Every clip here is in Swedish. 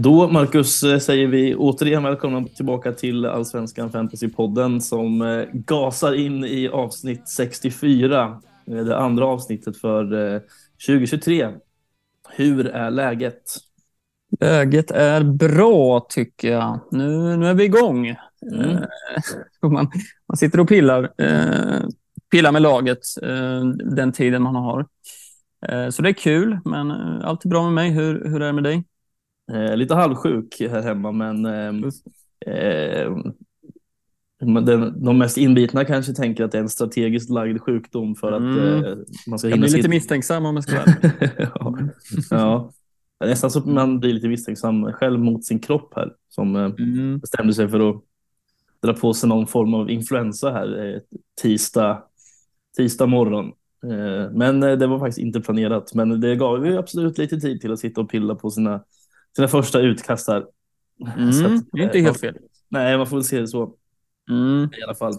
Då, Marcus, eh, säger vi återigen välkomna tillbaka till Allsvenskan Fantasypodden som eh, gasar in i avsnitt 64. Eh, det andra avsnittet för 2023. Hur är läget? Läget är bra tycker jag. Nu, nu är vi igång. Mm. man, man sitter och pillar, pillar med laget den tiden man har. Så det är kul, men allt är bra med mig. Hur, hur är det med dig? Eh, lite halvsjuk här hemma, men eh, den, de mest inbitna kanske tänker att det är en strategiskt lagd sjukdom för att mm. eh, man ska hinna... Jag blir lite misstänksam om jag ska vara ja. ja. Nästan så att man blir lite misstänksam själv mot sin kropp här som eh, mm. bestämde sig för att dra på sig någon form av influensa här eh, tisdag, tisdag morgon. Eh, men det var faktiskt inte planerat, men det gav ju absolut lite tid till att sitta och pilla på sina sina första utkast där. Mm, att, det är inte helt fel. Nej, man får väl se det så. Mm. I alla fall.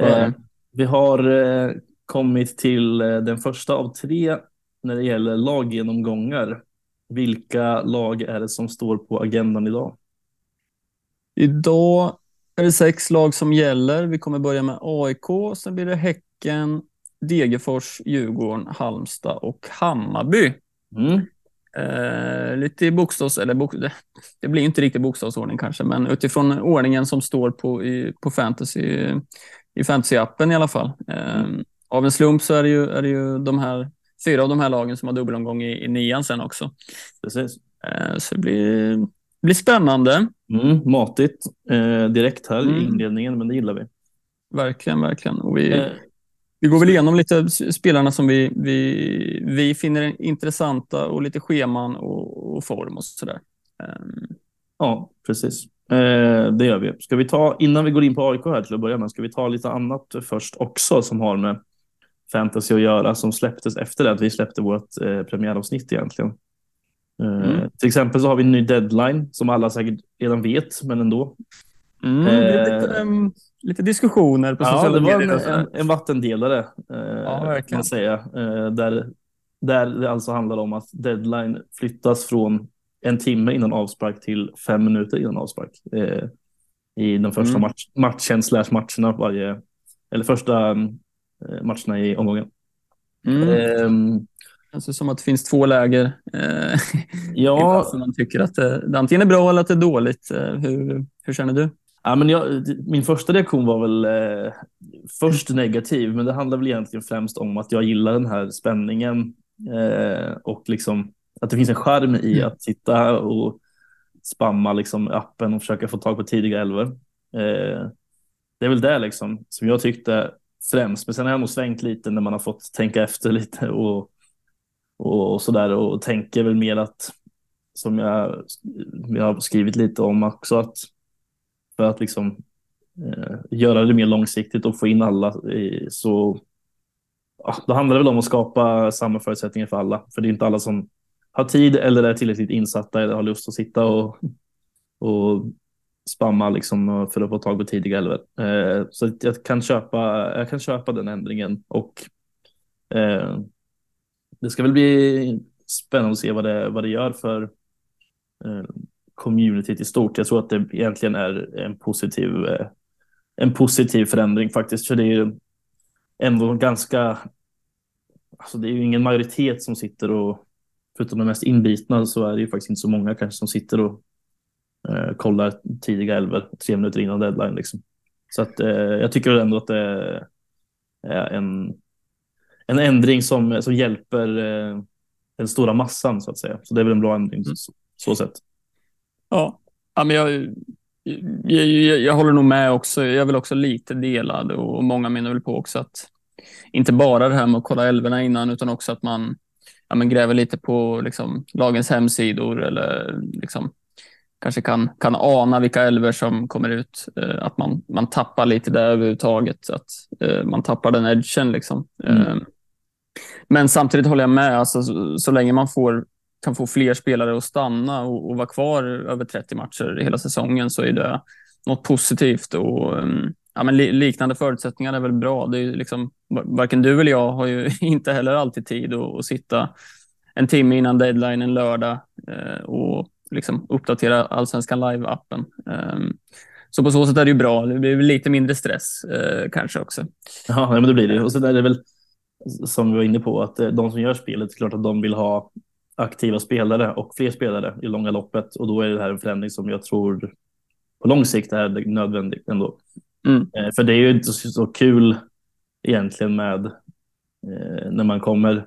Eh, vi har eh, kommit till eh, den första av tre när det gäller laggenomgångar. Vilka lag är det som står på agendan idag? Idag är det sex lag som gäller. Vi kommer börja med AIK, sen blir det Häcken, Degerfors, Djurgården, Halmstad och Hammarby. Mm. Eh, lite i bokstavs... Eller bok, det, blir inte riktigt bokstavsordning kanske, men utifrån ordningen som står på, i, på fantasy, i fantasy-appen i alla fall. Eh, mm. Av en slump så är det, ju, är det ju de här, fyra av de här lagen som har dubbelomgång i, i nian sen också. Precis. Eh, så det blir, blir spännande. Mm, matigt eh, direkt här mm. i inledningen, men det gillar vi. Verkligen, verkligen. Och vi, eh, vi går väl igenom lite spelarna som vi, vi, vi finner intressanta och lite scheman och, och form och sådär. Um. Ja, precis. Eh, det gör vi. Ska vi ta, innan vi går in på AIK här till att börja med, ska vi ta lite annat först också som har med fantasy att göra som släpptes efter det att vi släppte vårt eh, premiäravsnitt egentligen. Eh, mm. Till exempel så har vi en ny deadline som alla säkert redan vet, men ändå. Mm, lite, um, lite, diskussioner på sociala medier. Ja, det var en, en, en vattendelare uh, ja, verkligen. kan man säga. Uh, där, där det alltså handlar om att deadline flyttas från en timme innan avspark till fem minuter innan avspark. Uh, I den första mm. match, matchen slash matcherna varje, eller första matcherna i omgången. Mm. Alltså som att det finns två läger. Eh, ja. man tycker att det, det antingen är bra eller att det är dåligt. hur, hur känner du? Ja, men jag, min första reaktion var väl eh, först negativ, men det handlar väl egentligen främst om att jag gillar den här spänningen eh, och liksom att det finns en charm i mm. att sitta och spamma liksom appen och försöka få tag på tidiga älvor. Eh, det är väl det liksom som jag tyckte främst, men sen har jag nog svängt lite när man har fått tänka efter lite och, och, och så där och tänker väl mer att som jag, jag har skrivit lite om också att för att liksom eh, göra det mer långsiktigt och få in alla i, så ja, då handlar det väl om att skapa samma förutsättningar för alla. För det är inte alla som har tid eller är tillräckligt insatta eller har lust att sitta och, och spamma liksom för att få tag på tidiga älvor. Eh, så jag kan, köpa, jag kan köpa den ändringen och eh, det ska väl bli spännande att se vad det, vad det gör för eh, communityt i stort. Jag tror att det egentligen är en positiv, eh, en positiv förändring faktiskt. För det är ju ändå ganska, alltså det är ju ingen majoritet som sitter och, förutom de mest inbitna så är det ju faktiskt inte så många kanske som sitter och eh, kollar tidiga elver tre minuter innan deadline. Liksom. Så att eh, jag tycker ändå att det är en, en ändring som, som hjälper eh, den stora massan så att säga. Så det är väl en bra ändring mm. så, så sätt. Ja, ja men jag, jag, jag, jag, håller nog med också. Jag vill också lite delad och många menar väl på också att inte bara det här med att kolla älvorna innan utan också att man ja, men gräver lite på liksom, lagens hemsidor eller liksom, kanske kan, kan ana vilka älvor som kommer ut. Eh, att man, man tappar lite där överhuvudtaget. Att eh, man tappar den edgen. Liksom. Mm. Eh, men samtidigt håller jag med. Alltså, så, så länge man får kan få fler spelare att stanna och, och vara kvar över 30 matcher hela säsongen så är det något positivt. Och, ehm, ja, men liknande förutsättningar är väl bra. Det är liksom, varken du eller jag har ju inte heller alltid tid att, att sitta en timme innan deadline en lördag eh, och liksom uppdatera Allsvenskan live-appen. Um, så på så sätt är det ju bra. Det blir lite mindre stress eh, kanske också. Ja, men det blir det. Och sen är det väl som vi var inne på att eh, de som gör spelet, klart att de vill ha aktiva spelare och fler spelare i långa loppet och då är det här en förändring som jag tror på lång sikt är nödvändigt ändå. Mm. För det är ju inte så kul egentligen med eh, när man kommer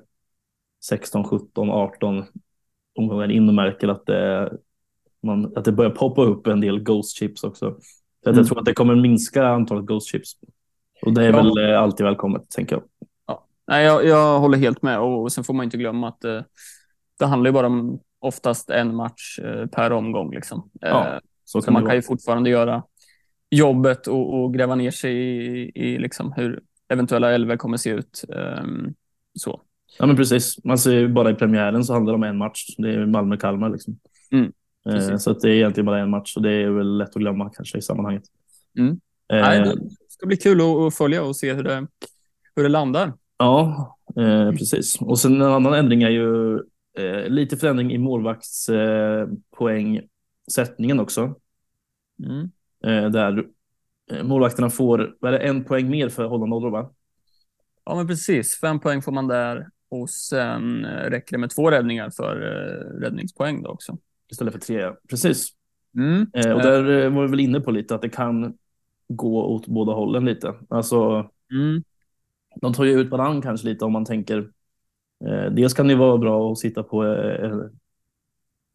16, 17, 18 omgångar in och märker att det, man, att det börjar poppa upp en del Ghost Chips också. Så mm. Jag tror att det kommer minska antalet Ghost Chips. Och det är ja. väl eh, alltid välkommet, tänker jag. Ja. Nej, jag, jag håller helt med och sen får man inte glömma att eh, det handlar ju bara om oftast en match eh, per omgång. Liksom. Ja, eh, så, så man kan ju fortfarande göra jobbet och, och gräva ner sig i, i liksom hur eventuella elver kommer se ut. Um, så. Ja, men precis. Man ser ju bara i premiären så handlar det om en match. Det är Malmö-Kalmar liksom. Mm, eh, så det är egentligen bara en match och det är väl lätt att glömma kanske i sammanhanget. Mm. Eh, Nej, det ska bli kul att följa och se hur det, hur det landar. Ja, eh, precis. Och sen en annan ändring är ju eh, lite förändring i målvaktspoängsättningen också. Mm. Eh, där Eh, målvakterna får är det, en poäng mer för hålla nollor, va? Ja, men precis. Fem poäng får man där och sen eh, räcker det med två räddningar för eh, räddningspoäng då också. Istället för tre, precis. Mm. Eh, och där var vi väl inne på lite att det kan gå åt båda hållen lite. Alltså, mm. de tar ju ut varandra kanske lite om man tänker. Eh, dels kan det vara bra att sitta på eh,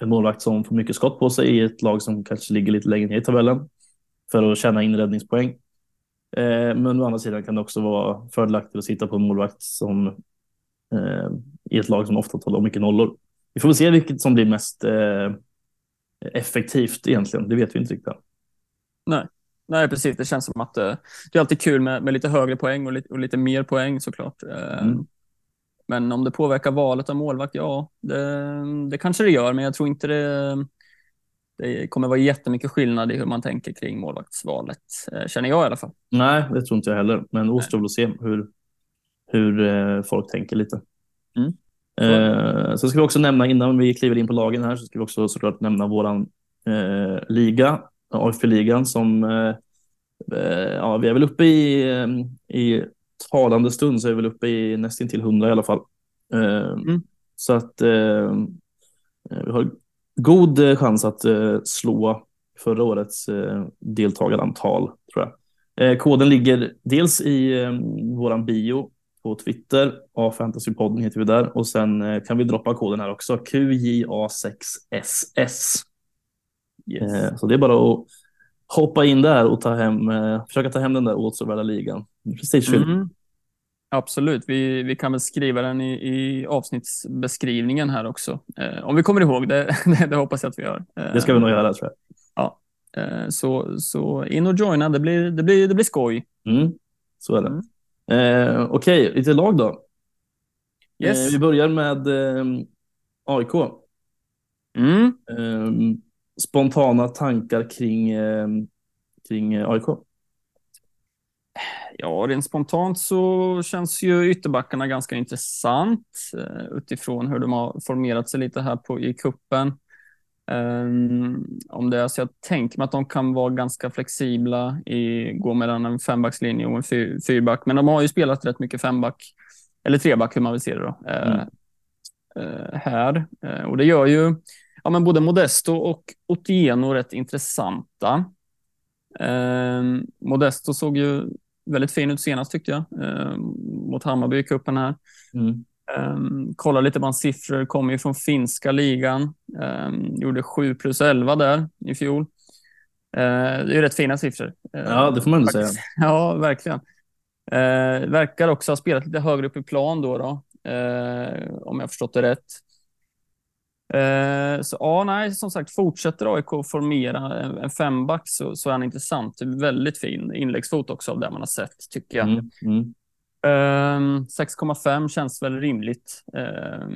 en målvakt som får mycket skott på sig i ett lag som kanske ligger lite längre ner i tabellen för att tjäna in räddningspoäng. Eh, men å andra sidan kan det också vara fördelaktigt att sitta på en målvakt som i ett lag som ofta tar mycket nollor. Vi får väl se vilket som blir mest effektivt egentligen. Det vet vi inte riktigt. Nej. Nej, precis. Det känns som att det är alltid kul med, med lite högre poäng och lite, och lite mer poäng såklart. Mm. Men om det påverkar valet av målvakt, ja, det, det kanske det gör, men jag tror inte det det kommer vara jättemycket skillnad i hur man tänker kring målvaktsvalet, eh, känner jag i alla fall. Nej, det tror inte jag heller, men återstår att se hur, hur eh, folk tänker lite. Mm. Eh, så ska vi också nämna innan vi kliver in på lagen här så ska vi också såklart nämna våran eh, liga, AFP-ligan som eh, eh, ja, vi är väl uppe i, i talande stund så är vi väl uppe i nästan till 100 i alla fall. Mm. Så att vi har god eh, chans att eh, slå förra årets eh, deltagarantal tror jag. Koden ligger dels i våran bio på Twitter, A-fantasypodden heter vi där och sen kan vi droppa koden här också, QJA6SS. Yes. Så det är bara att hoppa in där och ta hem, försöka ta hem den där åtråvärda ligan. Prestigefylld. Mm. Absolut, vi, vi kan väl skriva den i, i avsnittsbeskrivningen här också. Eh, om vi kommer ihåg, det, det, det, hoppas jag att vi gör. Eh, det ska vi nog göra tror jag. Ja, eh, så, så in och joina, det blir, det blir, det blir skoj. Mm, så är det. Mm. Eh, Okej, okay, lite lag då. Yes. Eh, vi börjar med eh, AIK. Mm. Spontana tankar kring, kring AIK? Ja, rent spontant så känns ju ytterbackarna ganska intressant uh, utifrån hur de har formerat sig lite här på, i kuppen. Um, om det är så jag tänker mig att de kan vara ganska flexibla i gå mellan en fembackslinje och en fyr, fyrback, men de har ju spelat rätt mycket femback eller treback hur man vill se det då. Uh, mm. uh, här och det gör ju ja, men både Modesto och Otieno rätt intressanta. Um, Modesto såg ju väldigt fin ut senast tyckte jag, eh, mot Hammarby i cupen här. Mm. Um, kolla lite på hans siffror, kommer ju från finska ligan. Um, gjorde 7 plus 11 där i fjol. Uh, det är ju rätt fina siffror. Uh, ja, det får man ändå säga. Ja, verkligen. Verkar också ha spelat lite högre upp i plan då, då om jag förstått det rätt. Eh, så ja, nej, som sagt, fortsätter AIK formera en, femback så, så är han intressant. Väldigt fin inläggsfot också av det man har sett, tycker jag. Mm, mm. Eh, 6,5 känns väl rimligt, eh,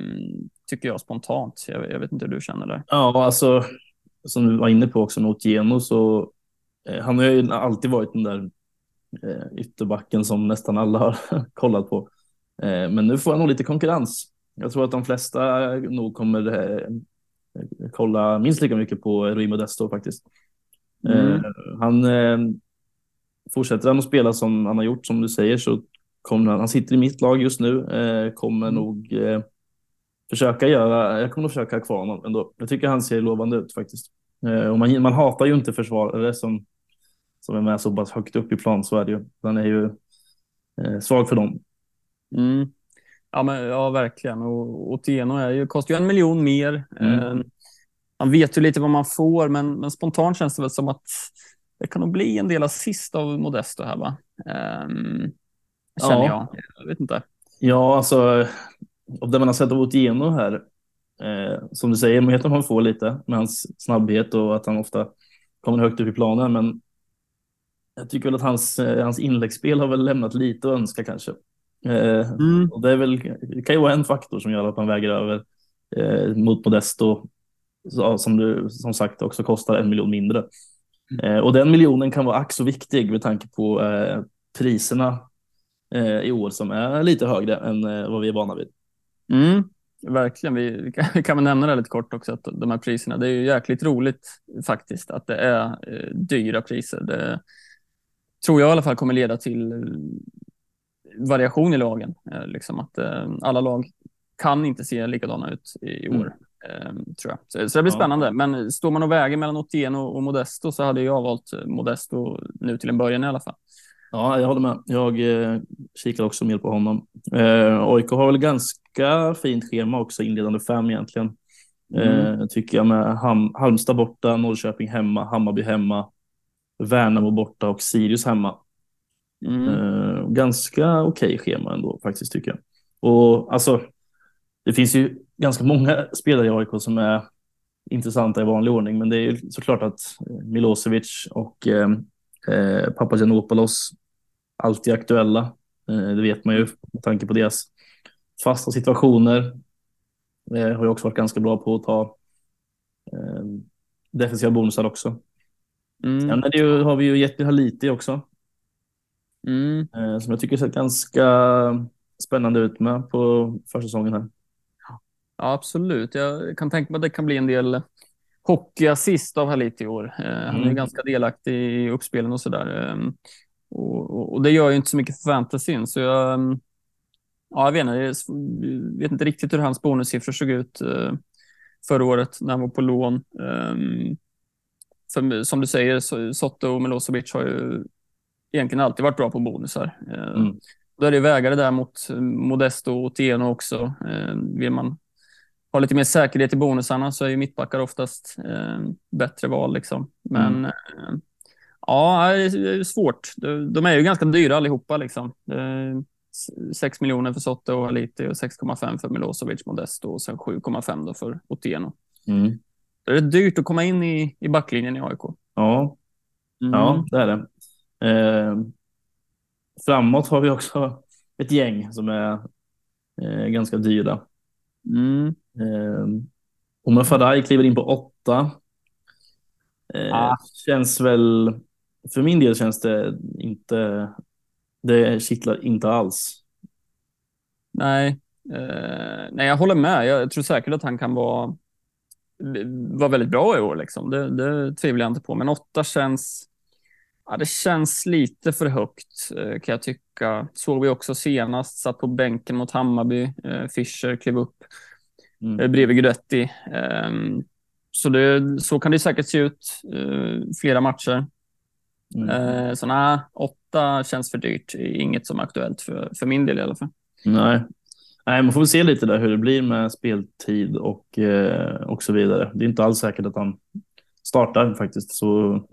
tycker jag spontant. Jag, jag, vet inte hur du känner där. Ja, alltså som du var inne på också mot Geno så eh, han har ju alltid varit den där eh, ytterbacken som nästan alla har kollat på. Men nu får han nog lite konkurrens jag tror att de flesta nog kommer kolla minst lika mycket på Rui Modesto faktiskt. Mm. Eh, han eh, fortsätter han att spela som han har gjort som du säger så kommer han, han sitter i mitt lag just nu, eh, kommer Mm. nog eh, försöka göra, jag kommer nog försöka ha kvar honom ändå. Jag tycker han ser lovande ut faktiskt. Eh, och man, man hatar ju inte försvarare som, som är med så pass högt upp i plan, så är det ju. Han är ju eh, svag för dem. Mm. Ja, men, ja, verkligen. Och Otieno är ju, kostar ju en miljon mer. Mm. Eh, man vet ju lite vad man får, men, men spontant känns det väl som att det kan nog bli en del assist av Modesto här, va? Ehm, känner Ja. jag. Jag vet inte. Ja, alltså av det man har sett av Otieno här, eh, som du säger, man vet att man får lite med hans snabbhet och att han ofta kommer högt upp i planen, men jag tycker väl att hans, eh, hans inläggsspel har väl lämnat lite att önska kanske. Eh, Mm. och det, är väl, det kan ju vara en faktor som gör att man väger över eh, mot Modesto, som du som sagt också kostar en miljon mindre. Eh, och den miljonen kan vara ack så viktig med tanke på eh, priserna eh, i år som är lite högre än eh, vad vi är vana vid. Mm, verkligen. Vi, kan, vi kan väl nämna det lite kort också, att de här priserna, det är ju jäkligt roligt faktiskt att det är eh, dyra priser. Det tror jag i alla fall kommer leda till eh, variation i lagen. Eh, liksom att eh, alla lag kan inte se likadana ut i, i år. Mm. tror jag. Så, så det blir Ja. spännande. Men står man och väger mellan Otieno och Modesto så hade jag valt eh, Modesto nu till en början i alla fall. Ja, jag håller med. Jag eh, kikar också mer på honom. Eh, AIK har väl ganska fint schema också, inledande fem egentligen. Mm. Eh, tycker jag med Ham Halmstad borta, Norrköping hemma, Hammarby hemma, Värnamo borta och Sirius hemma. Mm. Eh, ganska okej schema ändå faktiskt tycker jag. Och alltså, det finns ju ganska många spelare i AIK som är intressanta i vanlig ordning, men det är ju såklart att Milosevic och eh, eh, Papagiannopoulos alltid är aktuella. Eh, det vet man ju med tanke på deras fasta situationer. Eh, har ju också varit ganska bra på att ta eh, defensiva bonusar också. Mm. Sen ju, har vi ju Jetty Haliti också, Mm. eh, som jag tycker sett ganska spännande ut med på försäsongen här. Ja, absolut. Jag kan tänka mig att det kan bli en del hockeyassist av Halit i år. Eh, Han är Mm. ganska delaktig i uppspelen och sådär. Eh, och, och, och det gör ju inte så mycket för fantasyn, så jag, eh, ja, jag vet, inte, jag vet inte riktigt hur hans bonussiffror såg ut eh, förra året när han var på lån. Eh, för, som du säger, Sotte och Milosevic har ju egentligen alltid varit bra på bonusar. Eh, Mm. Då är det vägare där mot eh, Modesto och Tieno också. Eh, vill man ha lite mer säkerhet i bonusarna så är ju mittbackar oftast bättre val. Liksom. Men Mm. ja, det är- svårt. De, är ju ganska dyra allihopa. Liksom. Det är 6 miljoner för Sotte och Haliti och 6,5 för Milosevic, Modesto och sen 7,5 då för Otieno. Mm. Det är dyrt att komma in i, i backlinjen i AIK. Ja, Mm. Ja, det är det. Eh, framåt har vi också ett gäng som är eh, ganska dyra. Mm. Eh, Omar Faraj kliver in på åtta. Eh, Ah. Känns väl, för min del känns det inte, det kittlar inte alls. Nej, eh, nej, jag håller med. Jag tror säkert att han kan vara, vara väldigt bra i år. Liksom. Det, det tvivlar jag inte på. Men åtta känns, ja, det känns lite för högt eh, kan jag tycka. Såg vi också senast, satt på bänken mot Hammarby. Eh, Fischer klev upp Mm. eh, bredvid Guidetti. Ehm, så, det, så kan det säkert se ut flera matcher. Mm. Så nej, åtta känns för dyrt. Inget som är aktuellt för, för min del i alla fall. Nej. Nej, man får väl se lite där hur det blir med speltid och, och så vidare. Det är inte alls säkert att han startar faktiskt. Så,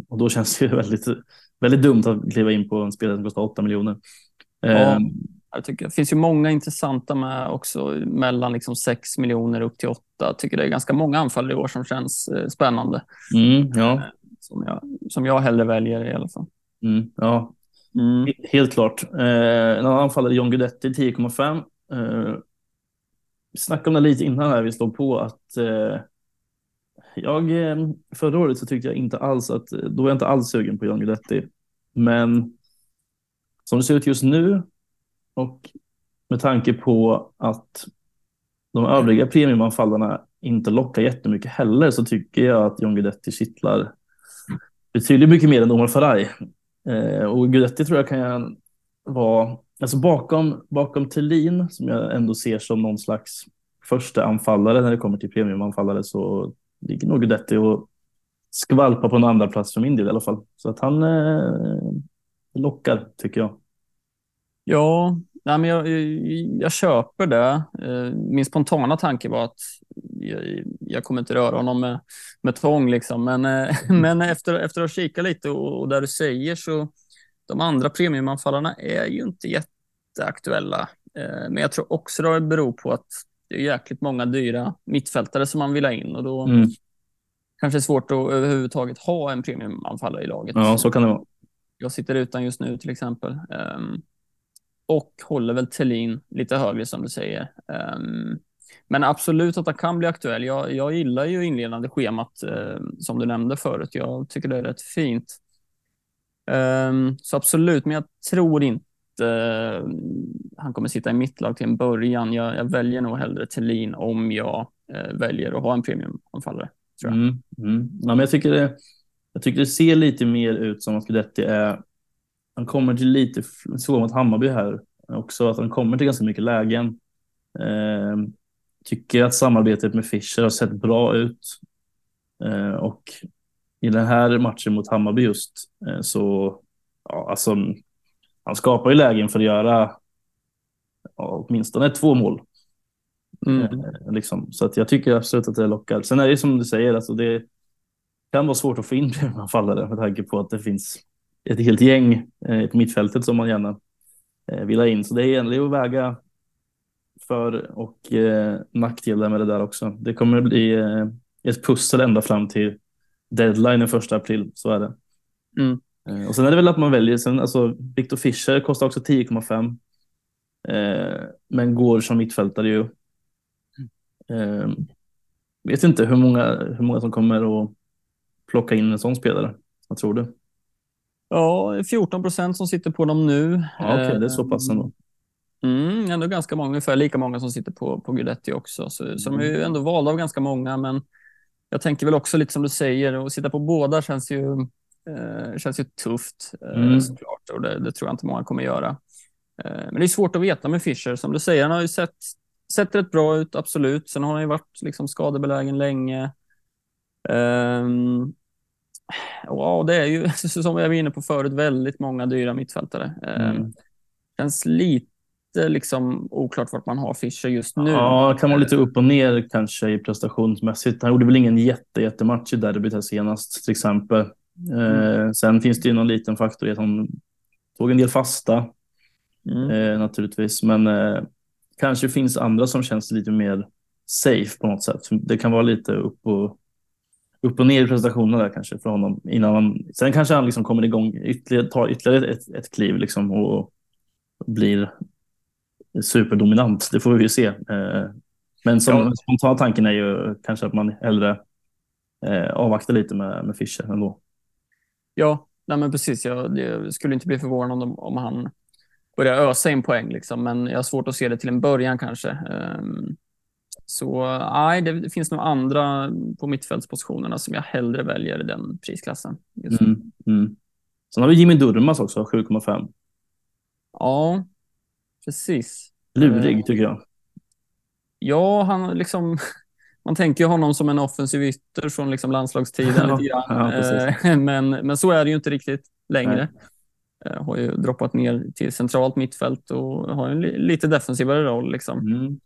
och då känns det ju väldigt, väldigt dumt att kliva in på en spelare som kostar 8 miljoner. Ja. Eh, Jag tycker det finns ju många intressanta med också mellan liksom 6 miljoner upp till 8. Jag tycker det är ganska många anfall i år som känns eh, spännande. mm, ja, Som jag, som jag hellre väljer i alla fall. mm, ja, Mm. he- helt klart. Eh, en annan anfallare, John Guidetti, 10,5. Eh, vi snackade om det lite innan här vi slog på att eh, jag eh, förra året så tyckte jag inte alls att, då var jag inte alls sugen på John Guidetti. Men som det ser ut just nu och med tanke på att de övriga premiumanfallarna inte lockar jättemycket heller så tycker jag att John Guidetti kittlar betydligt mycket mer än Omar Faraj. Eh, och Guidetti tror jag kan vara, alltså bakom, bakom Thelin som jag ändå ser som någon slags första anfallare när det kommer till premiumanfallare så ligger nog Guidetti och skvalpar på en andra plats för min del i alla fall. Så att han eh, lockar tycker jag. Ja, nej men jag, jag köper det. Eh, min spontana tanke var att jag, jag kommer inte röra honom med, med tång, liksom. men, eh, men efter, efter att kika lite och, och där du säger så de andra premiumanfallarna är ju inte jätteaktuella. Eh, men jag tror också det beror på att det är jäkligt många dyra mittfältare som man vill ha in och då mm. kanske det är svårt att överhuvudtaget ha en premiumanfallare i laget. Ja, så kan det vara. Jag sitter utan just nu till exempel. Um, och håller väl Tellin lite högre som du säger. Um, men absolut att han kan bli aktuell. Jag, jag gillar ju inledande schemat uh, som du nämnde förut. Jag tycker det är rätt fint. Um, så absolut, men jag tror inte eh, han kommer sitta i mitt lag till en början. Jag, jag väljer nog hellre Thelin om jag eh, väljer att ha en premiumanfallare. Mm, mm. Ja, men jag, tycker det, jag tycker det ser lite mer ut som att Guidetti är han kommer till lite så mot Hammarby här också, att han kommer till ganska mycket lägen. Eh, tycker att samarbetet med Fischer har sett bra ut. Eh, och i den här matchen mot Hammarby just eh, så, ja, alltså, han skapar ju lägen för att göra ja, åtminstone två mål. Mm. Eh, liksom. Så att jag tycker absolut att det lockar. Sen är det som du säger, alltså det kan vara svårt att få in premiumanfallare med tanke på att det finns ett helt gäng eh, på mittfältet som man gärna eh, vill ha in. Så det gäller att väga för och eh, nackdelar med det där också. Det kommer att bli eh, ett pussel ända fram till deadline den första april, så är det. Mm. Eh, och sen är det väl att man väljer, sen, alltså Victor Fischer kostar också 10,5 eh, men går som mittfältare ju. Eh, vet inte hur många, hur många som kommer att plocka in en sån spelare. Vad tror du? Ja, 14 procent som sitter på dem nu. Ja, Okej, okay, det är så pass ändå. Mm, ändå ganska många, ungefär lika många som sitter på, på Guidetti också. Så, så de är ju mm. ändå valda av ganska många, men jag tänker väl också lite som du säger, att sitta på båda känns ju, eh, känns ju tufft eh, mm. såklart och det, det, tror jag inte många kommer göra. Eh, men det är svårt att veta med Fischer. Som du säger, han har ju sett, sett rätt bra ut, absolut. Sen har han ju varit liksom skadebelägen länge. Um, Ja, det är ju som jag var inne på förut, väldigt många dyra mittfältare. Eh, mm. Känns lite liksom oklart vart man har Fischer just nu. Ja, kan vara lite upp och ner kanske i prestationsmässigt. Han gjorde väl ingen jätte, jättematch i derbyt här senast till exempel. Mm. Eh, sen finns det ju någon liten faktor i att han tog en del fasta mm. eh, naturligtvis, men eh, kanske finns andra som känns lite mer safe på något sätt. Det kan vara lite upp och upp och ner i prestationerna där kanske för honom innan han, sen kanske han liksom kommer igång ytterligare, tar ytterligare ett, ett kliv liksom och blir superdominant. Det får vi ju se. Men som ja. spontana tanken är ju kanske att man hellre avvaktar lite med, med Fischer ändå. Ja, nej men precis. Jag, jag skulle inte bli förvånad om, om han börjar ösa in poäng, liksom. men jag har svårt att se det till en början kanske. Um, så nej, det finns nog andra på mittfältspositionerna som jag hellre väljer i den prisklassen. Mm, mm. Sen har vi Jimmy Durmas också, 7,5. Ja, precis. Lurig eh, tycker jag. Ja, han liksom... Man tänker ju honom som en offensiv ytter från liksom landslagstiden. lite ja, eh, men, men så är det ju inte riktigt längre. Nej. Eh, har ju droppat ner till centralt mittfält och har en lite defensivare roll. Liksom. Mm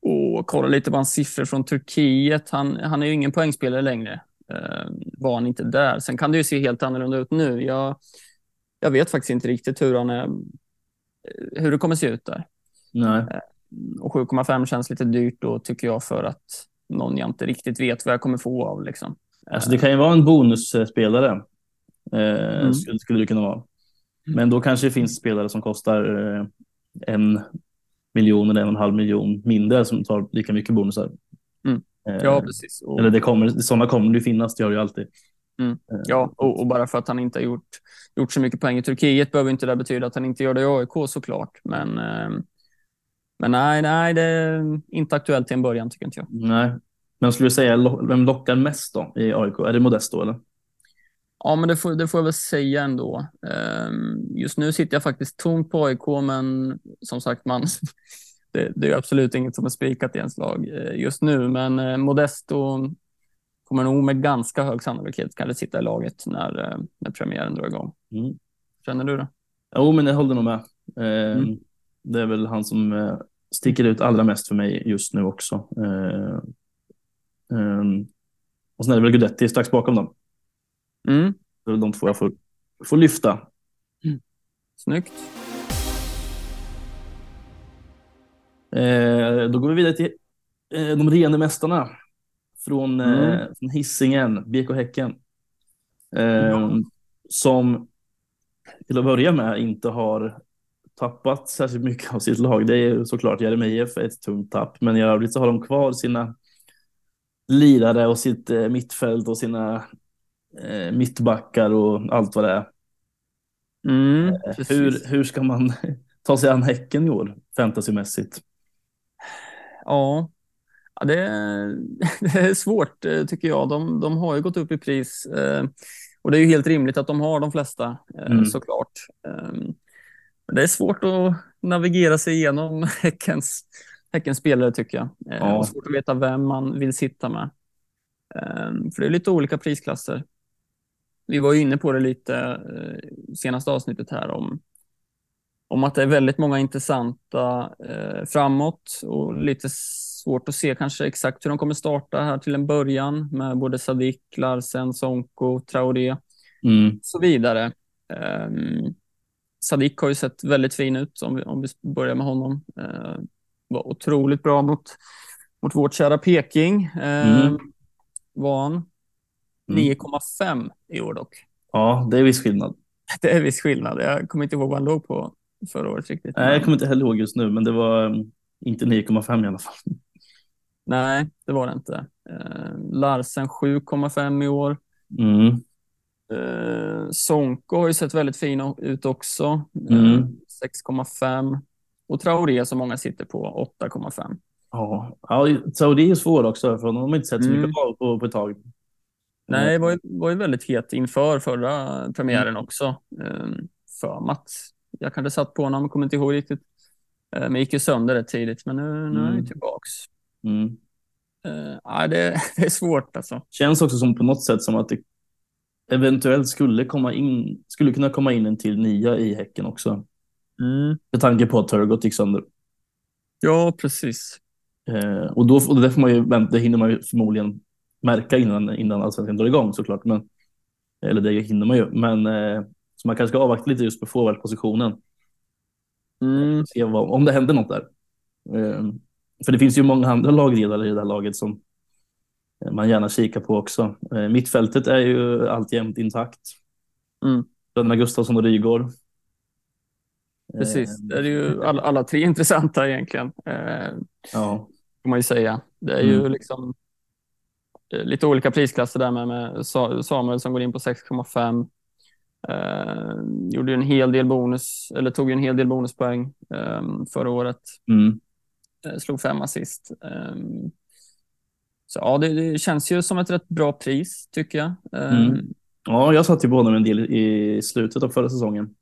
och kolla lite på hans siffror från Turkiet. Han, han är ju ingen poängspelare längre. Eh, var han inte där. Sen kan det ju se helt annorlunda ut nu. Jag, jag vet faktiskt inte riktigt hur, han är, hur det kommer se ut där. Nej. Och 7,5 känns lite dyrt då tycker jag för att någon jag inte riktigt vet vad jag kommer få av. Liksom. Alltså det kan ju vara en bonusspelare. Eh, mm. skulle, skulle det kunna vara. Men då kanske det finns spelare som kostar eh, en miljon eller en och en halv miljon mindre som tar lika mycket bonusar. Mm. Eh, ja, precis. Och... Eller det kommer, sådana kommer det finnas, det gör det ju alltid. Mm. Eh, ja, och, och, bara för att han inte har gjort, gjort så mycket poäng i Turkiet behöver inte det betyda att han inte gör det i AIK såklart. Men, eh, men nej, nej, det är inte aktuellt till en början tycker inte jag. Nej, Men skulle du säga, vem lockar mest då i AIK? Är det Modesto eller? Ja, men det får, det får jag väl säga ändå. Ehm, just nu sitter jag faktiskt tomt på AIK, men som sagt, man, det, det är absolut inget som är spikat i ens lag eh, just nu. Men eh, Modesto kommer nog med ganska hög sannolikhet kanske sitta i laget när, eh, när premiären drar igång. Mm. Känner du det? Jo, men jag håller nog med. Ehm, mm. Det är väl han som sticker ut allra mest för mig just nu också. Ehm, och sen är det väl Gudetti strax bakom dem. Mm. De två jag får, får lyfta. Mm. Snyggt. Eh, då går vi vidare till eh, de rena mästarna från, eh, mm. eh, från Hisingen, BK Häcken. Eh, mm. Som till att börja med inte har tappat särskilt mycket av sitt lag. Det är såklart Jeremejeff ett tungt tapp, men i övrigt så har de kvar sina lirare och sitt eh, mittfält och sina eh, mittbackar och allt vad det är. Mm, eh, hur, hur ska man ta sig an Häcken i år, fantasymässigt? Ja, det, är, det är svårt eh, tycker jag. De, de har ju gått upp i pris och det är ju helt rimligt att de har de flesta mm. såklart. Ehm, det är svårt att navigera sig igenom Häckens, Häckens spelare tycker jag. Ja. Och svårt att veta vem man vill sitta med. Ehm, för det är lite olika prisklasser. Vi var ju inne på det lite eh, senaste avsnittet här om, om att det är väldigt många intressanta eh, framåt och lite svårt att se kanske exakt hur de kommer starta här till en början med både Sadik, Larsen, Sonko, Traoré mm. och så vidare. Sadik har ju sett väldigt fin ut om vi, om vi börjar med honom. Uh, var otroligt bra mot, mot vårt kära Peking. Uh, mm. Var han. 9,5 mm. i år dock. Ja, det är viss skillnad. Det är viss skillnad. Jag kommer inte ihåg vad han låg på förra året riktigt. Nej, jag kommer inte heller ihåg just nu, men det var um, inte 9,5 i alla fall. Nej, det var det inte. Eh, Larsen 7,5 i år. Mm. Eh, Sonko har ju sett väldigt fin ut också. Eh, mm. 6,5. Och Traoré som många sitter på 8,5. Ja, ja Traoré är svår också, för de har inte sett så mycket mm. på, på, på ett tag. Nej, det var ju, var ju väldigt het inför förra premiären mm. också. Um, för Mats. Jag kanske satt på honom, kommer inte ihåg riktigt. Uh, men gick ju sönder rätt tidigt, men nu, nu mm. är han tillbaks. Mm. Uh, ja, det, det, är svårt alltså. Känns också som på något sätt som att det eventuellt skulle, komma in, skulle kunna komma in en till nia i Häcken också. Mm. Med tanke på att Turgot gick sönder. Ja, precis. Uh, och då och det, får man ju, det hinner man ju förmodligen märka innan, innan allsvenskan drar igång såklart. Men, eller det hinner man ju. Men eh, så man kanske ska avvakta lite just på forwardpositionen. Mm. Se vad, om det händer något där. Eh, för det finns ju många andra lagledare i det här laget som eh, man gärna kikar på också. Eh, mittfältet är ju alltjämt intakt. Mm. Bröderna Gustafsson och Rygård. Precis, det är ju alla, alla tre intressanta egentligen. Eh, ja. Får man ju säga. Det är ju mm. liksom Eh, lite olika prisklasser där med, med Samuel som går in på 6,5. Eh, gjorde en hel del bonus, eller tog en hel del bonuspoäng eh, förra året. Mm. Eh, slog fem assist. Eh, så ja, det, det, känns ju som ett rätt bra pris tycker jag. Eh, mm. Ja, jag satt ju på honom en del i slutet av förra säsongen.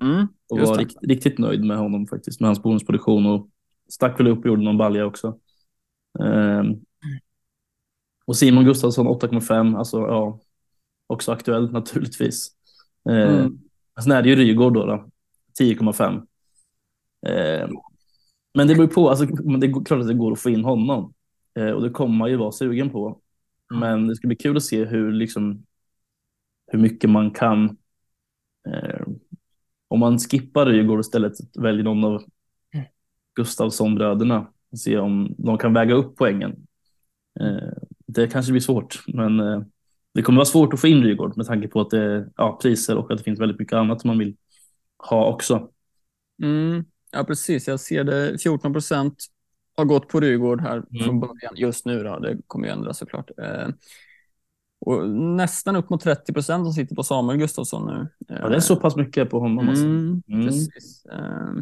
Mm, och var rikt, riktigt nöjd med honom faktiskt, med hans bonusproduktion och stack väl upp och gjorde någon balja också. Um, och Simon Gustafsson 8,5, alltså ja, också aktuell naturligtvis. Eh, mm. Sen är det ju Rygård då, då 10,5. Eh, men det beror på, alltså, det är klart att det går att få in honom. Eh, och det kommer man ju vara sugen på. Men det ska bli kul att se hur, liksom, hur mycket man kan... Eh, om man skippar och istället väljer någon av Gustafsson-bröderna. Se om de kan väga upp poängen. Eh, det kanske blir svårt, men eh, det kommer vara svårt att få in Rygård med tanke på att det är ja, priser och att det finns väldigt mycket annat som man vill ha också. Mm, ja, precis. Jag ser det. 14 procent har gått på Rygård här mm. från början just nu. Då. Det kommer ju ändras såklart. Eh, och nästan upp mot 30 procent som sitter på Samuel Gustafsson nu. Ja, det är så pass mycket på honom. Alltså. Mm, mm. Precis. Eh.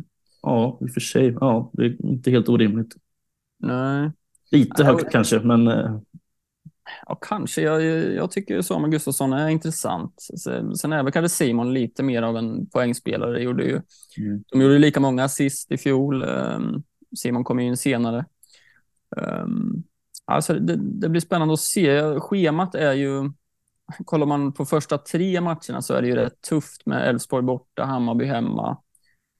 Ja, i och för sig. Ja, det är inte helt orimligt. Nej. Lite högt kanske, men... Eh, Ja, kanske. Jag, jag tycker Samuel Gustafsson är intressant. Sen är väl kanske Simon lite mer av en poängspelare. Gjorde ju, mm. De gjorde lika många assist i fjol. Um, Simon kom in senare. Um, alltså det, det, blir spännande att se. Schemat är ju... Kollar man på första tre matcherna så är det ju rätt tufft med Elfsborg borta, Hammarby hemma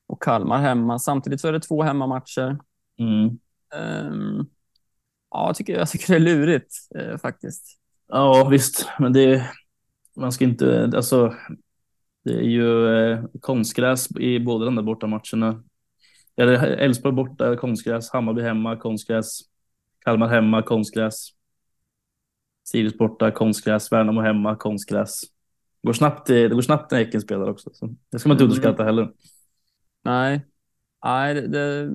och Kalmar hemma. Samtidigt så är det två hemmamatcher. Mm. Um, ja, jag tycker, jag tycker det är lurigt eh, faktiskt. Ja, visst, men det man ska inte, alltså, det är ju eh, konstgräs i båda de där bortamatcherna. Eller Elfsborg borta, konstgräs, Hammarby hemma, konstgräs, Kalmar hemma, konstgräs. Sirius borta, konstgräs, Värnamo hemma, konstgräs. Det går snabbt, det går snabbt när Häcken spelar också. Så det ska man inte mm. underskatta heller. Nej, Nej det, det,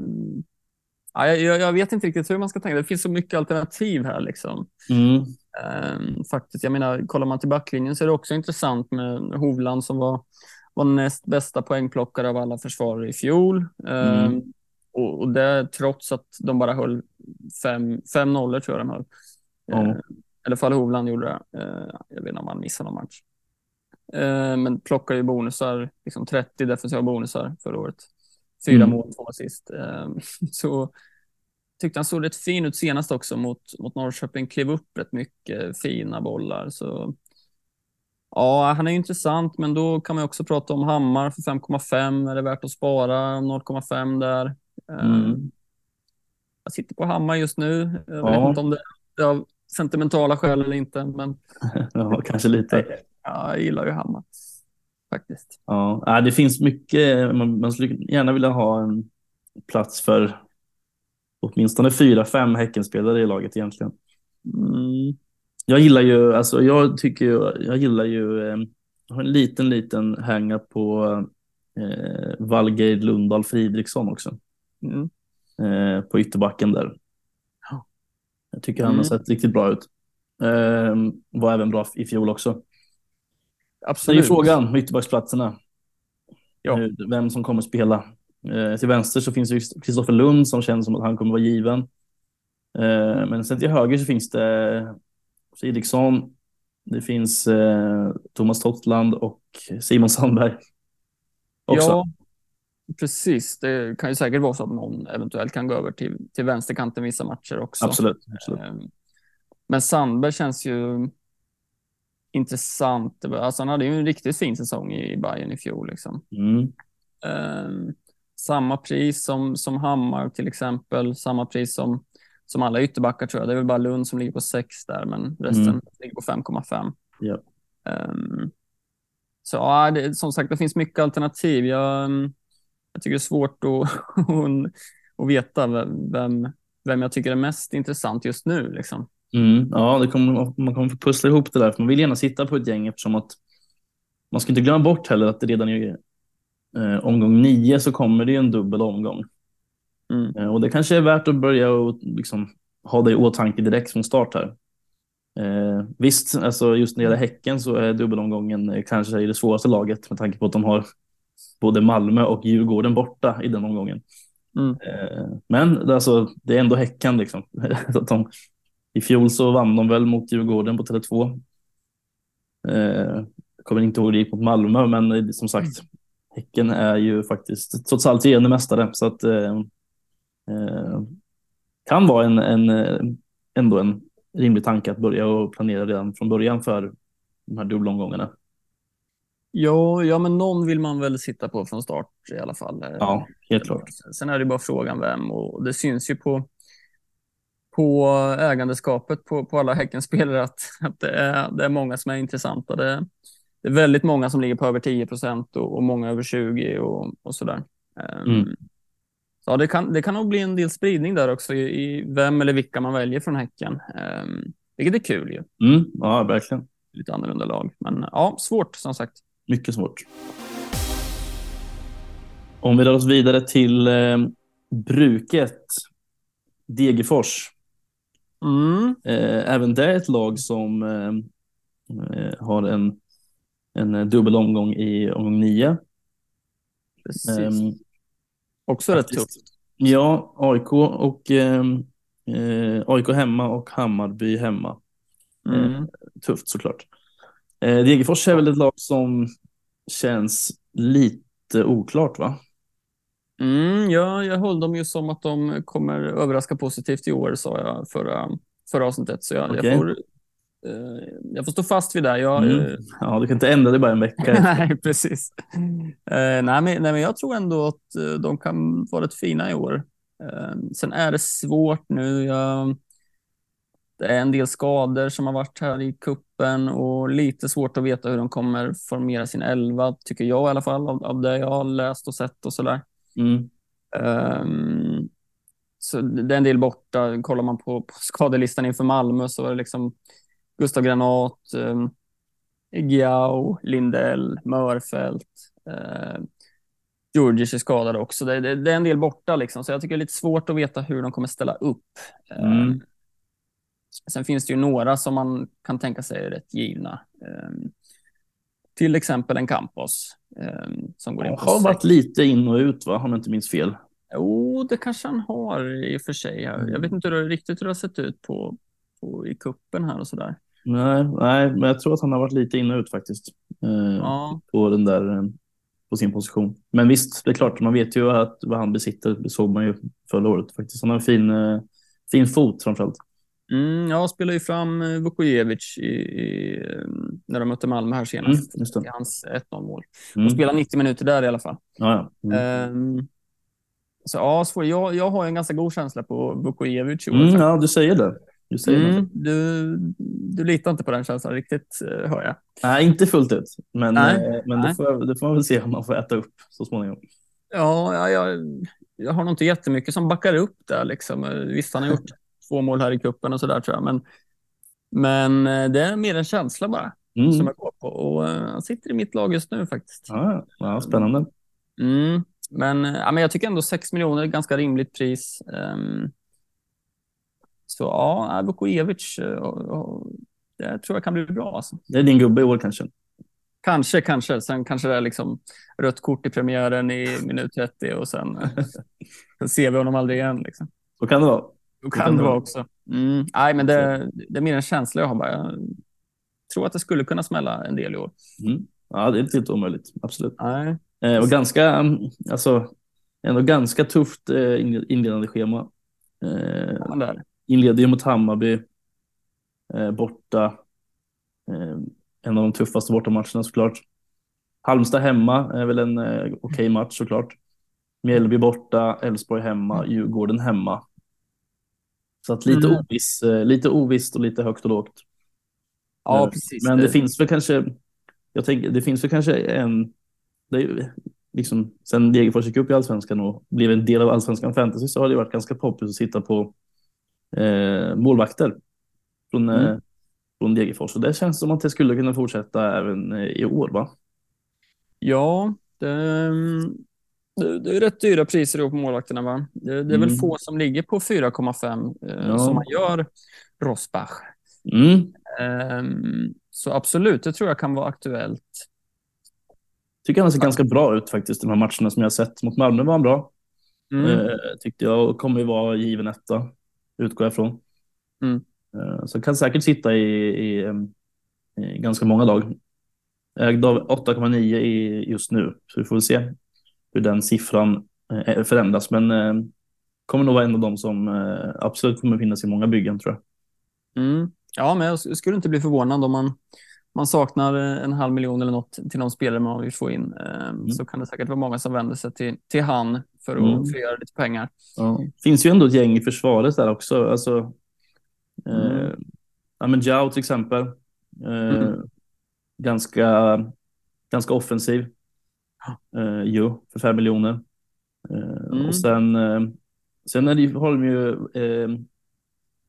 Ja, jag, jag, vet inte riktigt hur man ska tänka. Det finns så mycket alternativ här. Liksom. Mm. Um, faktiskt, jag menar, kollar man till backlinjen så är det också intressant med Hovland som var, var näst bästa poängplockare av alla försvarare i fjol. Mm. Um, och, och, det trots att de bara höll fem, fem nollor tror jag de höll. Mm. Uh, I alla fall Hovland gjorde det. Uh, jag vet inte om han missade någon match. Uh, men plockade ju bonusar, liksom 30 defensiva bonusar förra året. Fyra mm. mål, två assist. Så tyckte han såg rätt fin ut senast också mot, mot Norrköping. Klev upp rätt mycket fina bollar. Så ja, han är intressant, men då kan man också prata om Hammar för 5,5. Är det värt att spara 0,5 där? Ehm, mm. Jag sitter på Hammar just nu. Jag vet ja. inte om det är av sentimentala skäl eller inte, men. ja, kanske lite. Ja, jag gillar ju Hammar faktiskt. Ja, det finns mycket. Man, man skulle gärna vilja ha en plats för åtminstone fyra, fem Häckenspelare i laget egentligen. Mm. Jag gillar ju, alltså jag tycker ju, jag gillar ju, eh, jag har en liten, liten hänga på eh, Valgeir Lundahl Fridriksson också. Mm. Eh, på ytterbacken där. Jag tycker han har mm. sett riktigt bra ut. Eh, var även bra i fjol också. Absolut. Det är frågan med ytterbacksplatserna. Ja. Vem som kommer spela. Eh, till vänster så finns ju Kristoffer Lund som känns som att han kommer vara given. Eh, men sen till höger så finns det Fridriksson, det finns eh, Thomas Tottland och Simon Sandberg. Också. Ja, precis. Det kan ju säkert vara så att någon eventuellt kan gå över till, till vänsterkanten vissa matcher också. Absolut. absolut. Eh, men Sandberg känns ju intressant. Alltså han hade ju en riktigt fin säsong i Bayern i fjol. Liksom. Mm. Um, samma pris som, som Hammar till exempel, samma pris som, som alla ytterbackar tror jag. Det är väl bara Lund som ligger på 6 där, men resten mm. ligger på 5,5. Yep. Um, så ja, det, som sagt, det finns mycket alternativ. Jag, jag tycker det är svårt att, att veta vem, vem jag tycker är mest intressant just nu. Liksom. Mm, ja, det kommer, man kommer få pussla ihop det där. För man vill gärna sitta på ett gäng eftersom att man ska inte glömma bort heller att det redan i eh, omgång nio så kommer det en dubbel omgång. Mm. Eh, och det kanske är värt att börja och liksom, ha det i åtanke direkt från start här. Eh, visst, alltså just när det gäller Häcken så är dubbelomgången eh, kanske det svåraste laget med tanke på att de har både Malmö och Djurgården borta i den omgången. Mm. Eh, men alltså, det är ändå Häcken. Liksom. att de i fjol så vann de väl mot Djurgården på Tele2. Eh, kommer inte ihåg det gick mot Malmö, men som sagt, Häcken är ju faktiskt trots allt regerande mästare. Så att eh, kan vara en, en, ändå en rimlig tanke att börja och planera redan från början för de här dubbelomgångarna. Ja, ja, men någon vill man väl sitta på från start i alla fall. Ja, helt klart. Sen är det bara frågan vem och det syns ju på på ägandeskapet på, på alla Häckenspelare att, att det, är, det är många som är intressanta. Det, det är väldigt många som ligger på över 10 procent och, och, många över 20 och, och sådär. Um, mm. Så det kan, det kan nog bli en del spridning där också i, i vem eller vilka man väljer från Häcken. Um, vilket är kul ju. Mm, ja, verkligen. Lite annorlunda lag. Men ja, svårt som sagt. Mycket svårt. Om vi rör oss vidare till eh, bruket. Degerfors. Mm. Eh, även det är ett lag som eh, eh, har en, en dubbel omgång i omgång nio. Precis. Också rätt tufft. Ja, AIK och eh, AIK hemma och Hammarby hemma. Mm. Tufft såklart. Eh, Degerfors är väl ett lag som känns lite oklart va? Mm, ja, jag höll dem ju som att de kommer överraska positivt i år, sa jag förra, förra avsnittet. Så jag, Okej. jag, får, eh, jag får stå fast vid det. Jag, Mm. eh, Ja, du kan inte ändra det bara en vecka. nej, precis. Eh, nej, men, nej, men jag tror ändå att eh, de kan vara rätt fina i år. Eh, sen är det svårt nu. Jag, det är en del skador som har varit här i kuppen och lite svårt att veta hur de kommer formera sin elva, tycker jag i alla fall, av, av det jag har läst och sett och sådär. Mm. Um, så det är en del borta. Kollar man på, på skadelistan inför Malmö så är det liksom Gustav Granat, um, Giao, Lindell, Mörfält. Uh, Djurdjic är skadad också. Det, det, det, är en del borta, liksom, så jag tycker det är lite svårt att veta hur de kommer ställa upp. Mm. Um, sen finns det ju några som man kan tänka sig är rätt givna. Um, till exempel en Campos um, som går in på Har sex. varit lite in och ut va, om jag inte minns fel. Jo, det kanske han har i och för sig. Jag, Mm. jag vet inte hur det, riktigt hur det har sett ut på, på, i kuppen här och sådär. Nej, nej, men jag tror att han har varit lite in och ut faktiskt. Eh, Ja, På den där, eh, på sin position. Men visst, det är klart, man vet ju att vad han besitter. Det såg man ju förra året faktiskt. Han har en fin, eh, fin fot framförallt. mm, jag spelar ju fram eh, Vukojevic i, i, när de mötte Malmö här Mm, senast. det. I hans 1-0 mål. Mm. Och spelar 90 minuter där i alla fall. Ja, ja. Mm. Ehm, så ja, svår. Jag, jag har en ganska god känsla på Vukojevic. Mm, ja, du säger det. Du säger det. Mm, du, du litar inte på den känslan riktigt, eh, hör jag. Nej, inte fullt ut. Men, Nej, eh, men nej. det, får, det får man väl se om man får äta upp så småningom. Ja, ja, jag, jag har nog inte jättemycket som backar upp där. Liksom. Eh, Visst, han har gjort två mål här i kuppen och sådär tror jag. Men, men det är mer en känsla bara Mm. som jag går på. Och han sitter i mitt lag just nu faktiskt. Ja, ja, spännande. Mm. Men, ja, men jag tycker ändå 6 miljoner är ett ganska rimligt pris. Ehm, så ja, Vukojevic, eh, det tror jag kan bli bra. Alltså. Det är din gubbe i år kanske. Kanske, kanske. Sen kanske det är liksom rött kort i premiären i minut 30 och sen, sen ser vi honom aldrig igen. Liksom. Så kan det vara. Då kan kan det vara också. Mm. Nej, men det, det är mer en känsla jag har bara. Jag tror att det skulle kunna smälla en del i år. Mm. Ja, det är inte helt omöjligt. Absolut. Nej. Eh, och ganska, alltså, ändå ganska tufft eh, inled- inledande schema. Eh, Ja, där. Inleder ju mot Hammarby eh, borta. Eh, en av de tuffaste bortamatcherna såklart. Halmstad hemma är väl en eh, okej match såklart. Mjällby borta, Elfsborg hemma, Djurgården hemma. Så att lite, Mm. oviss, eh, lite ovisst och lite högt och lågt. Ja, Eh, precis. Men det finns väl kanske, jag tänker, det finns väl kanske en, det är ju liksom, sen Degerfors gick upp i allsvenskan och blev en del av allsvenskan fantasy så har det varit ganska poppis att sitta på eh, målvakter från, eh, Mm. från Degerfors. Och det känns som att det skulle kunna fortsätta även eh, i år va? Ja, det, det, det är rätt dyra priser på målvakterna. Va? Det, det är väl Mm. få som ligger på 4,5 eh, Ja. som man gör Rosbach. Mm. Ehm, så absolut, det tror jag kan vara aktuellt. Tycker han ser ganska bra ut faktiskt de här matcherna som jag sett. Mot Malmö var han bra. Mm. Eh, tyckte jag och kommer ju vara given etta, utgår jag ifrån. Mm. Eh, så kan säkert sitta i, i, i ganska många lag. Ägd av 8,9 i just nu, så vi får väl se hur den siffran eh, förändras. Men eh, kommer nog vara en av de som absolut kommer finnas i många byggen tror jag. Mm. Ja, men jag sk- skulle inte bli förvånad om man, man saknar en halv miljon eller något till någon spelare man vill få in. Ehm, Så kan det säkert vara många som vänder sig till, till han för att Mm. frigöra lite pengar. Ja. Finns ju ändå ett gäng i försvaret där också. Alltså, eh, Mm. ja, men Giao till exempel. Eh, Mm. ganska, ganska offensiv. Eh, jo, för fem miljoner. Eh, Mm. Och sen, eh, sen är det, har de ju eh,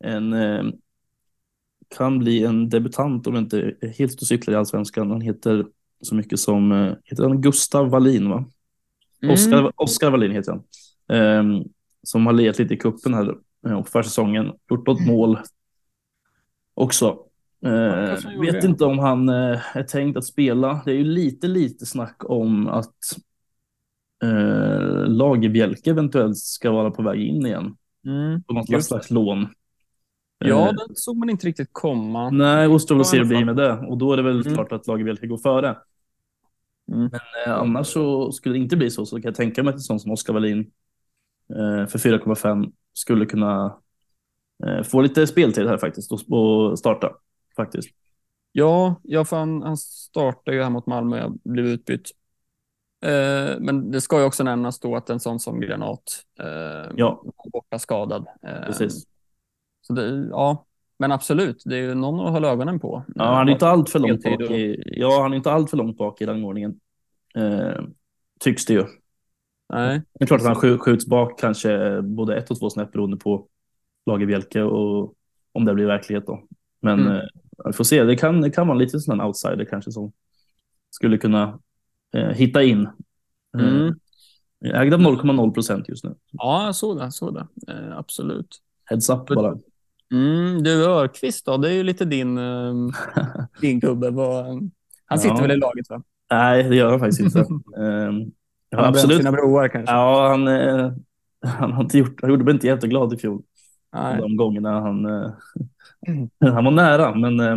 en eh, kan bli en debutant om jag inte helt och cyklar i allsvenskan. Han heter så mycket som eh, heter han Gustav Wallin va? Mm. Oskar, Oskar Wallin heter han. Ehm, som har legat lite i kuppen här eh, och för säsongen. Gjort något mål också. Eh, gjorde vet inte om han eh, är tänkt att spela. Det är ju lite, lite snack om att eh, Lagerbjälke eventuellt ska vara på väg in igen. Mm. På något Just slags lån. Ja, Eh, den såg man inte riktigt komma. Nej, återstår väl att se hur det blir med det. Och då är det väl Mm. klart att Lagerbielke går före. Mm. Men eh, annars så skulle det inte bli så, så kan jag tänka mig att en sån som Oskar Wallin eh, för 4,5 skulle kunna eh, få lite speltid här faktiskt och, och starta. Faktiskt. Ja, ja för han, han startade ju här mot Malmö och blev utbytt. Eh, men det ska ju också nämnas då att en sån som Granat eh, Ja. var borta skadad. Eh, Precis. Så det, ja, men absolut, det är ju någon att hålla ögonen på. Ja, han är inte allt för långt bak i, ja, han är inte allt för långt bak i rangordningen. Eh, tycks det ju. Nej, Det är klart att han skj- skjuts bak kanske både ett och två snäpp beroende på Lagerbielke och om det blir verklighet då. Men Mm. eh, vi får se, det kan, det kan vara lite sån outsider kanske som skulle kunna eh, hitta in. Mm. Eh, ägd av 0,0 procent just nu. ja, jag såg det. Såg det. Eh, absolut. Heads up bara. Mm, du, Örqvist då, det är ju lite din, eh, din gubbe. Han sitter Ja. väl i laget, va? Nej, det gör han faktiskt inte. Eh, jag Han har absolut. sina broar kanske. Ja, han, eh, han, har inte gjort, han gjorde mig inte jätteglad i fjol. Nej. De gångerna han, eh, Mm. han var nära, men eh,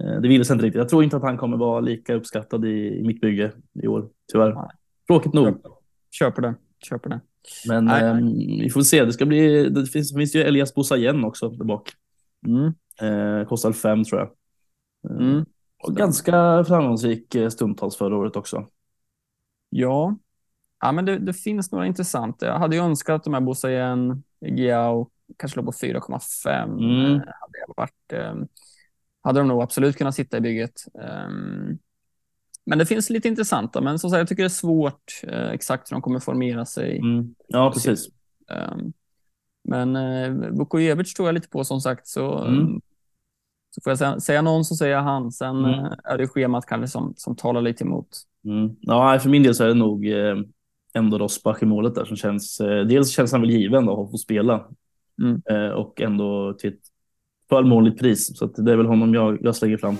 eh, det ville sig inte riktigt. Jag tror inte att han kommer vara lika uppskattad i, i mitt bygge i år, tyvärr. Nej. Tråkigt nog. Köper det. Köper det. Men Nej, eh, vi får se. Det ska bli. Det finns, finns ju Elias Bosayen också där bak. Mm. Eh, kostar fem tror jag. Eh, Mm. och ganska framgångsrik eh, stundtals förra året också. Ja, ja men det, det finns några intressanta. Jag hade ju önskat att de här Bosayen, Giao, kanske låg på 4,5. Mm. Eh, Hade, jag varit, eh, hade de nog absolut kunnat sitta i bygget. Ehm, men det finns lite intressanta, men som sagt, jag tycker det är svårt eh, exakt hur de kommer formera sig. Mm. Ja, precis. Ehm, men eh, Vukojevic tror jag lite på som sagt, så, Mm. så får jag säga, säga någon så säger jag han. Sen Mm. eh, är det schemat kanske som, som talar lite emot. Mm. Ja, för min del så är det nog eh, ändå Rosbach i målet där som känns. Eh, dels känns han väl given då att få spela Mm. eh, och ändå till ett förmånligt pris. Så det är väl honom jag, jag slänger fram.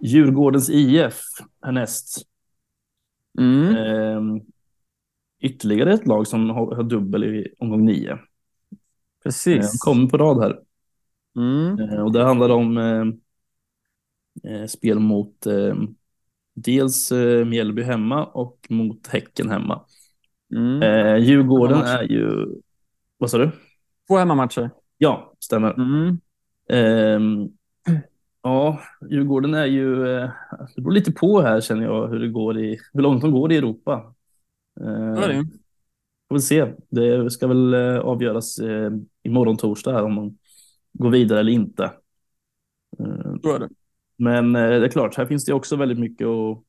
Djurgårdens IF härnäst. Mm. Eh, ytterligare ett lag som har, har dubbel i omgång nio. Precis. de kommer på rad här. Mm. Eh, och det handlar om eh, eh, spel mot eh, dels eh, Mjällby hemma och mot Häcken hemma. Mm. Eh, Djurgården är ju... Vad sa du? Två hemmamatcher. Ja, stämmer. Mm. Ja, Djurgården är ju... Eh, det beror lite på här känner jag hur det går i... Hur långt de går i Europa. Så är det Eh, får vi se. Det ska väl eh, avgöras eh, imorgon torsdag här om de går vidare eller inte. Eh, Så är det. Men eh, det är klart, här finns det också väldigt mycket att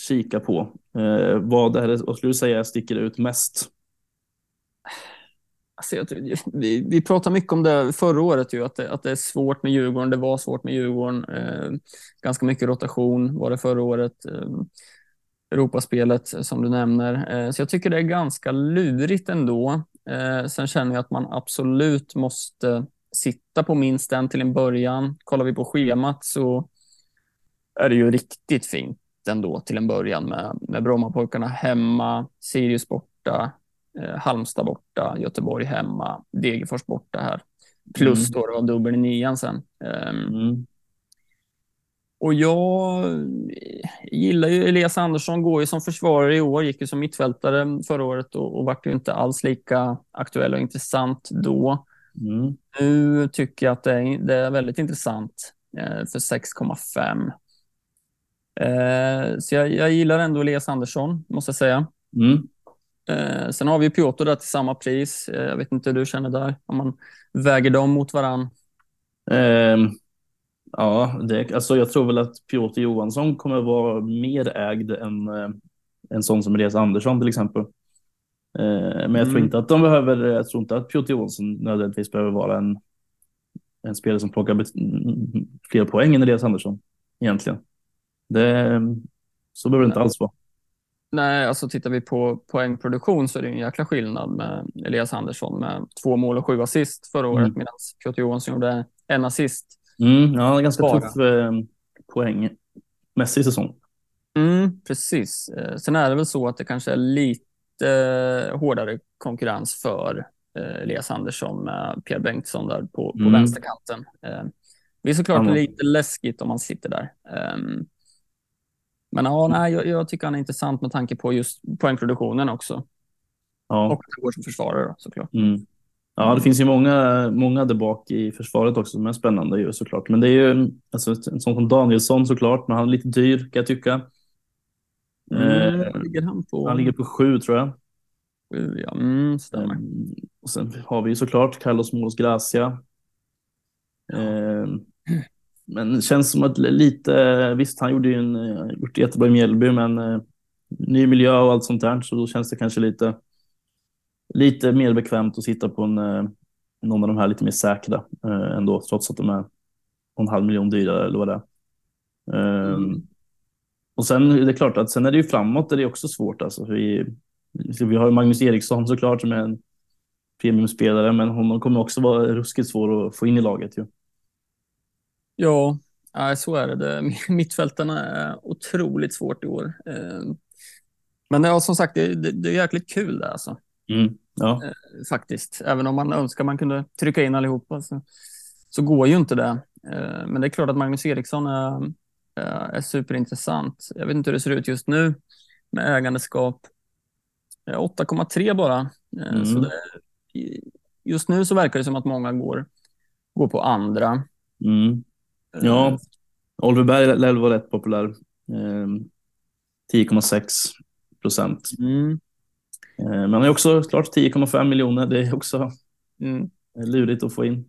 kika på. Eh, vad, är det, vad skulle du säga sticker ut mest? Alltså, jag, vi, vi pratade mycket om det förra året, ju, att, det, att det är svårt med Djurgården. Det var svårt med Djurgården. Eh, ganska mycket rotation var det förra året. Eh, Europaspelet eh, som du nämner. Eh, så jag tycker det är ganska lurigt ändå. Eh, sen känner jag att man absolut måste sitta på minst en till en början. Kollar vi på schemat så är det ju riktigt fint ändå till en början med, med Brommapojkarna hemma, Sirius borta, eh, Halmstad borta, Göteborg hemma, Degerfors borta här. Plus Mm. då det var dubbel i nian sen. Ehm, Mm. och jag gillar ju Elias Andersson, går ju som försvarare i år, gick ju som mittfältare förra året och, och vart ju inte alls lika aktuell och intressant då. Mm. Nu tycker jag att det är, det är väldigt intressant eh, för 6,5. Eh, så jag, jag gillar ändå Elias Andersson, måste jag säga. Mm. Eh, sen har vi Piotr där till samma pris. Eh, jag vet inte hur du känner där, om man väger dem mot varann. Ehm, ja, det, alltså jag tror väl att Piotr Johansson kommer vara mer ägd än eh, en sån som Elias Andersson till exempel. Eh, men jag tror Mm. inte att de behöver, jag tror inte att Piotr Johansson nödvändigtvis behöver vara en, en spelare som plockar fler poäng än Elias Andersson egentligen. Det, så behöver det inte alls vara. Nej, alltså tittar vi på poängproduktion så är det en jäkla skillnad med Elias Andersson med två mål och sju assist förra året Mm. medan Piotr Johansson gjorde en assist. Mm, ja, ganska Bara. tuff eh, poängmässig säsong. Mm, precis. Eh, Sen är det väl så att det kanske är lite eh, hårdare konkurrens för eh, Elias Andersson med Pierre Bengtsson där på, på Mm. vänsterkanten. Eh, det är såklart Ja. lite läskigt om man sitter där. Ehm, men ja, nej, jag, jag tycker han är intressant med tanke på just poängproduktionen också. Ja. Och han går som försvarare då, såklart. Mm. Ja, det finns ju många, många där bak i försvaret också som är spännande ju såklart. Men det är ju alltså, en sån som Danielsson såklart, men han är lite dyr kan jag tycka. Mm, Eh, ligger han på? Han ligger på sju tror jag. Sju, ja. Mm, stämmer. Mm, Och sen har vi ju såklart Carlos Moros Gracia. Eh, men det känns som att lite, visst han gjorde ju en, gjort det jättebra i Mjällby, men eh, ny miljö och allt sånt där, så då känns det kanske lite, lite mer bekvämt att sitta på en, eh, någon av de här lite mer säkra eh, ändå, trots att de är en halv miljon dyrare eller vad det är. Eh, Mm. Och sen är det klart att sen är det ju framåt där det är också svårt. Alltså. Vi, vi har Magnus Eriksson såklart som är en premiumspelare, men honom kommer också vara ruskigt svår att få in i laget. Ju. Ja, så är det. Mittfältarna är otroligt svårt i år. Eh, Men ja, som sagt, det, det, det är jäkligt kul det alltså, Mm. Ja. faktiskt. Även om man önskar man kunde trycka in allihopa så, så går ju inte det. Eh, Men det är klart att Magnus Eriksson är, är är superintressant. Jag vet inte hur det ser ut just nu med ägandeskap. Eh, 8,3 bara. Eh, Mm. Så det, just nu så verkar det som att många går, går på andra. Mm. Eh, ja, Oliver Berg lär vara rätt populär. Eh, 10,6 procent. Mm. Eh, men han är också klart 10,5 miljoner. Det är också Mm. lurigt att få in.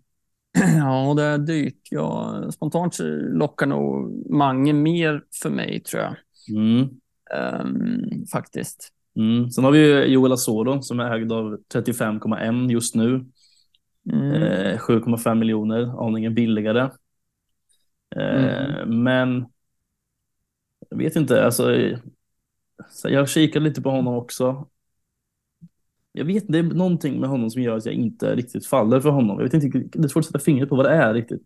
Ja, det är dyrt. Ja, spontant lockar nog Mange mer för mig, tror jag. Mm. Ehm, faktiskt. Mm. Sen har vi ju Joel Asoro som är ägd av 35,1 just nu. Mm. Eh, 7,5 miljoner, aningen billigare. Eh, Men jag vet inte, alltså. så Jag kikade lite på honom också. Jag vet det är någonting med honom som gör att jag inte riktigt faller för honom. Jag vet inte, det är svårt att sätta fingret på vad det är riktigt.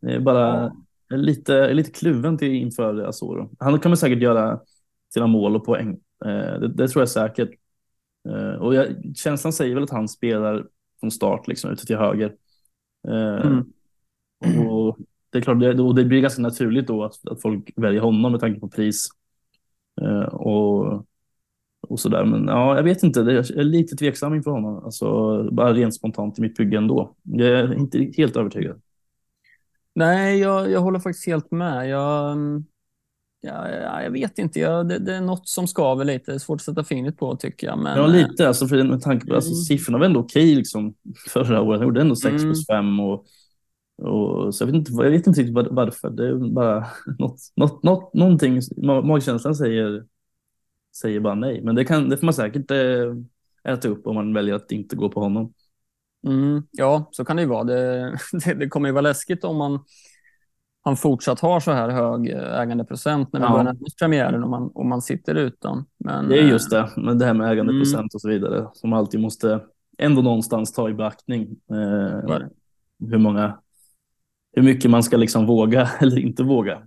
Det är bara är lite, lite kluven till inför Asoro. Han kommer säkert göra sina mål och poäng. Eh, Det, det tror jag säkert. Eh, Och jag, känslan säger väl att han spelar från start liksom ute till höger. Mm. Och det är klart, det, och det blir ganska naturligt då att, att folk väljer honom med tanke på pris. Eh, och, och sådär. Men ja, jag vet inte, det- jag är lite tveksam inför honom. Alltså, bara rent spontant i mitt bygge ändå. Jag är inte helt övertygad. Nej, jag, jag håller faktiskt helt med. Jag, ja, ja, jag vet inte. Jag, det, det är något som skaver lite. Det är svårt att sätta fingret på, tycker jag. Men, Ja, lite. Alltså, för med tanke på alltså, Mm. siffrorna var ändå okej liksom, förra året. Han gjorde ändå 6 Mm. plus 5. Och, och, så jag vet, inte, jag vet inte riktigt var- varför. Det är bara något, något, något, någonting. ma- Magkänslan säger, säger bara nej. Men det, kan, det får man säkert eh, äta upp om man väljer att inte gå på honom. Mm, ja, så kan det ju vara. Det, det, det kommer ju vara läskigt om man han fortsatt har så här hög eh, ägandeprocent när vi Ja. börjar närma premiären och man, och man sitter utan. Men, Det är just det, med det här med ägandeprocent Mm. och så vidare. Som man alltid måste ändå någonstans ta i beaktning. Eh, hur, många, hur mycket man ska liksom våga eller inte våga.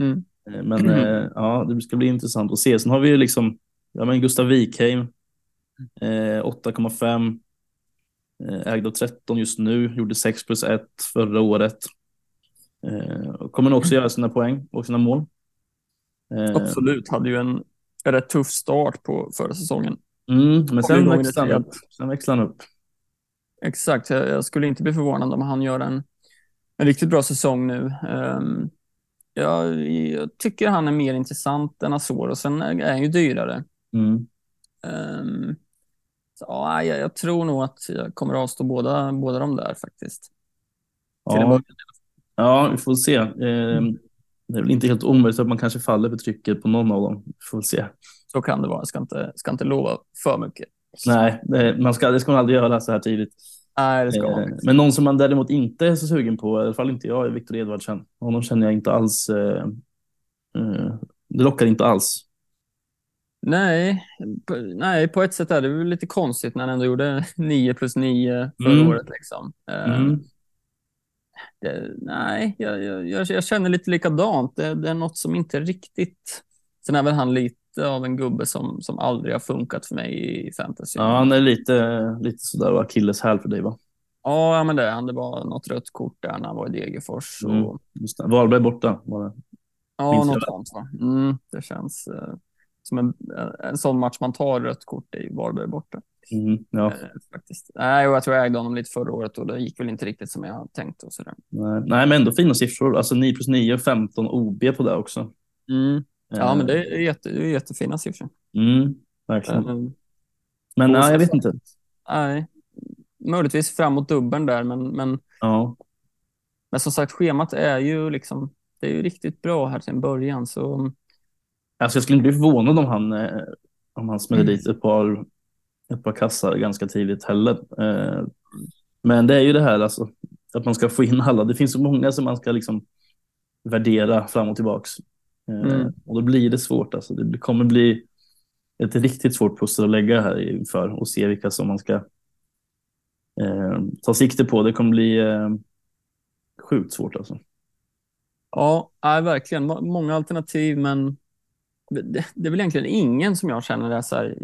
mm, Eh, Men eh, ja, det ska bli intressant att se. Sen har vi ju liksom ja, men Gustav Wikheim, eh, 8,5. Eh, ägd av 13 just nu, gjorde 6 plus 1 förra året. Eh, och kommer nog också göra sina poäng och sina mål. Eh, absolut, hade ju en rätt tuff start på förra säsongen. mm, men sen växlar han upp. Sen växlar han upp. Exakt, jag, jag skulle inte bli förvånad om han gör en, en riktigt bra säsong nu. Um, jag, jag tycker han är mer intressant än Azor och sen är han ju dyrare. Mm. Ehm, så, ja, jag, jag tror nog att jag kommer avstå båda, båda de där faktiskt. Ja, ja, vi får se. Eh, det är väl inte helt omöjligt att man kanske faller för trycket på någon av dem. Vi får se. Så kan det vara. Jag ska inte, ska inte lova för mycket. Nej, det, man ska, det ska man aldrig göra så här tidigt. Nej, det ska man Eh, inte. Men någon som man däremot inte är så sugen på, i alla fall inte jag, är Viktor Edvardsen. Honom känner jag inte alls. Eh, eh, det lockar inte alls. Nej, på, nej, på ett sätt är det väl lite konstigt när han ändå gjorde 9 plus 9 förra Mm. året. Liksom. Ehm, Mm. det, nej, jag, jag, jag, jag känner lite likadant. Det, det är något som inte riktigt... Sen är väl han lite lite av en gubbe som, som aldrig har funkat för mig i fantasy. Ja, han är lite, lite sådär akilleshäl för dig va? Ja, men det är han. Det var något rött kort där när han var i Degerfors. Och... Mm, just det. Varberg borta var det. Ja, något sånt. Va? Mm, det känns eh, som en, en sån match man tar rött kort i Varberg borta. Mm, ja. Eh, faktiskt. Nej, jag tror jag ägde honom lite förra året och det gick väl inte riktigt som jag tänkt. Och sådär. Nej, nej, men ändå fina siffror. Alltså 9 plus 9, 15 OB på det också. Mm. Ja, eh. men det är, jätte, det är jättefina siffror. Mm, verkligen. Mm. Men nej, jag vet inte. Nej, möjligtvis framåt dubbeln där, men, men, ja. men som sagt, schemat är ju liksom, det är ju riktigt bra här till en början. Så... Alltså jag skulle inte bli förvånad om han, eh, om han smäller mm. dit ett par, ett par kassar ganska tidigt heller. Eh, men det är ju det här alltså, att man ska få in alla. Det finns så många som man ska liksom värdera fram och tillbaks. Eh, mm. Och då blir det svårt. Alltså. Det kommer bli ett riktigt svårt pussel att lägga här inför och se vilka som man ska eh, ta sikte på. Det kommer bli eh, sjukt svårt alltså. Ja, nej, verkligen. Många alternativ, men det, det är väl egentligen ingen som jag känner är så här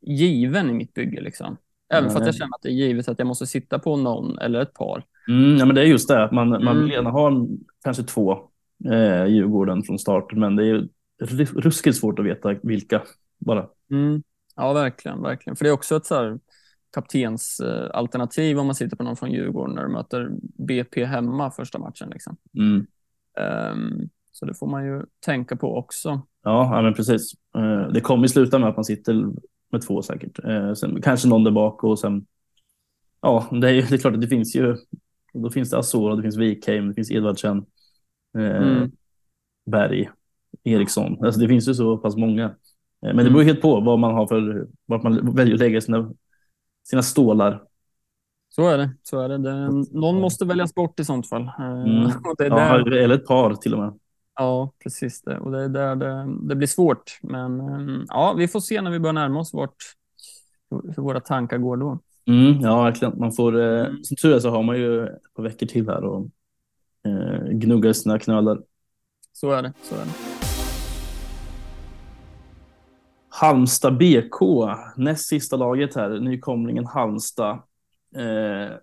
given i mitt bygge. Liksom. Även nej. för att jag känner att det är givet att jag måste sitta på någon eller ett par. Mm, ja, men det är just det, man, mm. man vill gärna ha kanske två eh, Djurgården från start, men det är ruskigt svårt att veta vilka bara. Mm. Ja, verkligen, verkligen. För det är också ett så här kaptensalternativ om man sitter på någon från Djurgården när de möter BP hemma första matchen. Liksom. Mm. Um, så det får man ju tänka på också. Ja, ja men precis. Uh, det kommer sluta med att man sitter med två säkert. Uh, sen, kanske någon där bak och sen. Ja, det är, ju, det är klart att det finns ju. Då finns det Azora, det finns Wikheim, det finns Edvardsen. Uh, mm. Berg, Eriksson. Alltså det finns ju så pass många. Men det beror helt på vad man har för, vart man väljer att lägga sina sina stålar. Så är det. Så är det. det någon måste väljas bort i sånt fall. Eh, mm. ja. Eller ett par till och med. Ja, precis det. Och det är där det, det, blir svårt. Men eh, ja, vi får se när vi börjar närma oss vart, hur våra tankar går då. Mm, ja, verkligen. Man får, eh, mm. Som tur är så har man ju ett par veckor till här och eh, gnuggar sina knölar. Så är det. Så är det. Halmstad BK, näst sista laget här, nykomlingen Halmstad. Eh,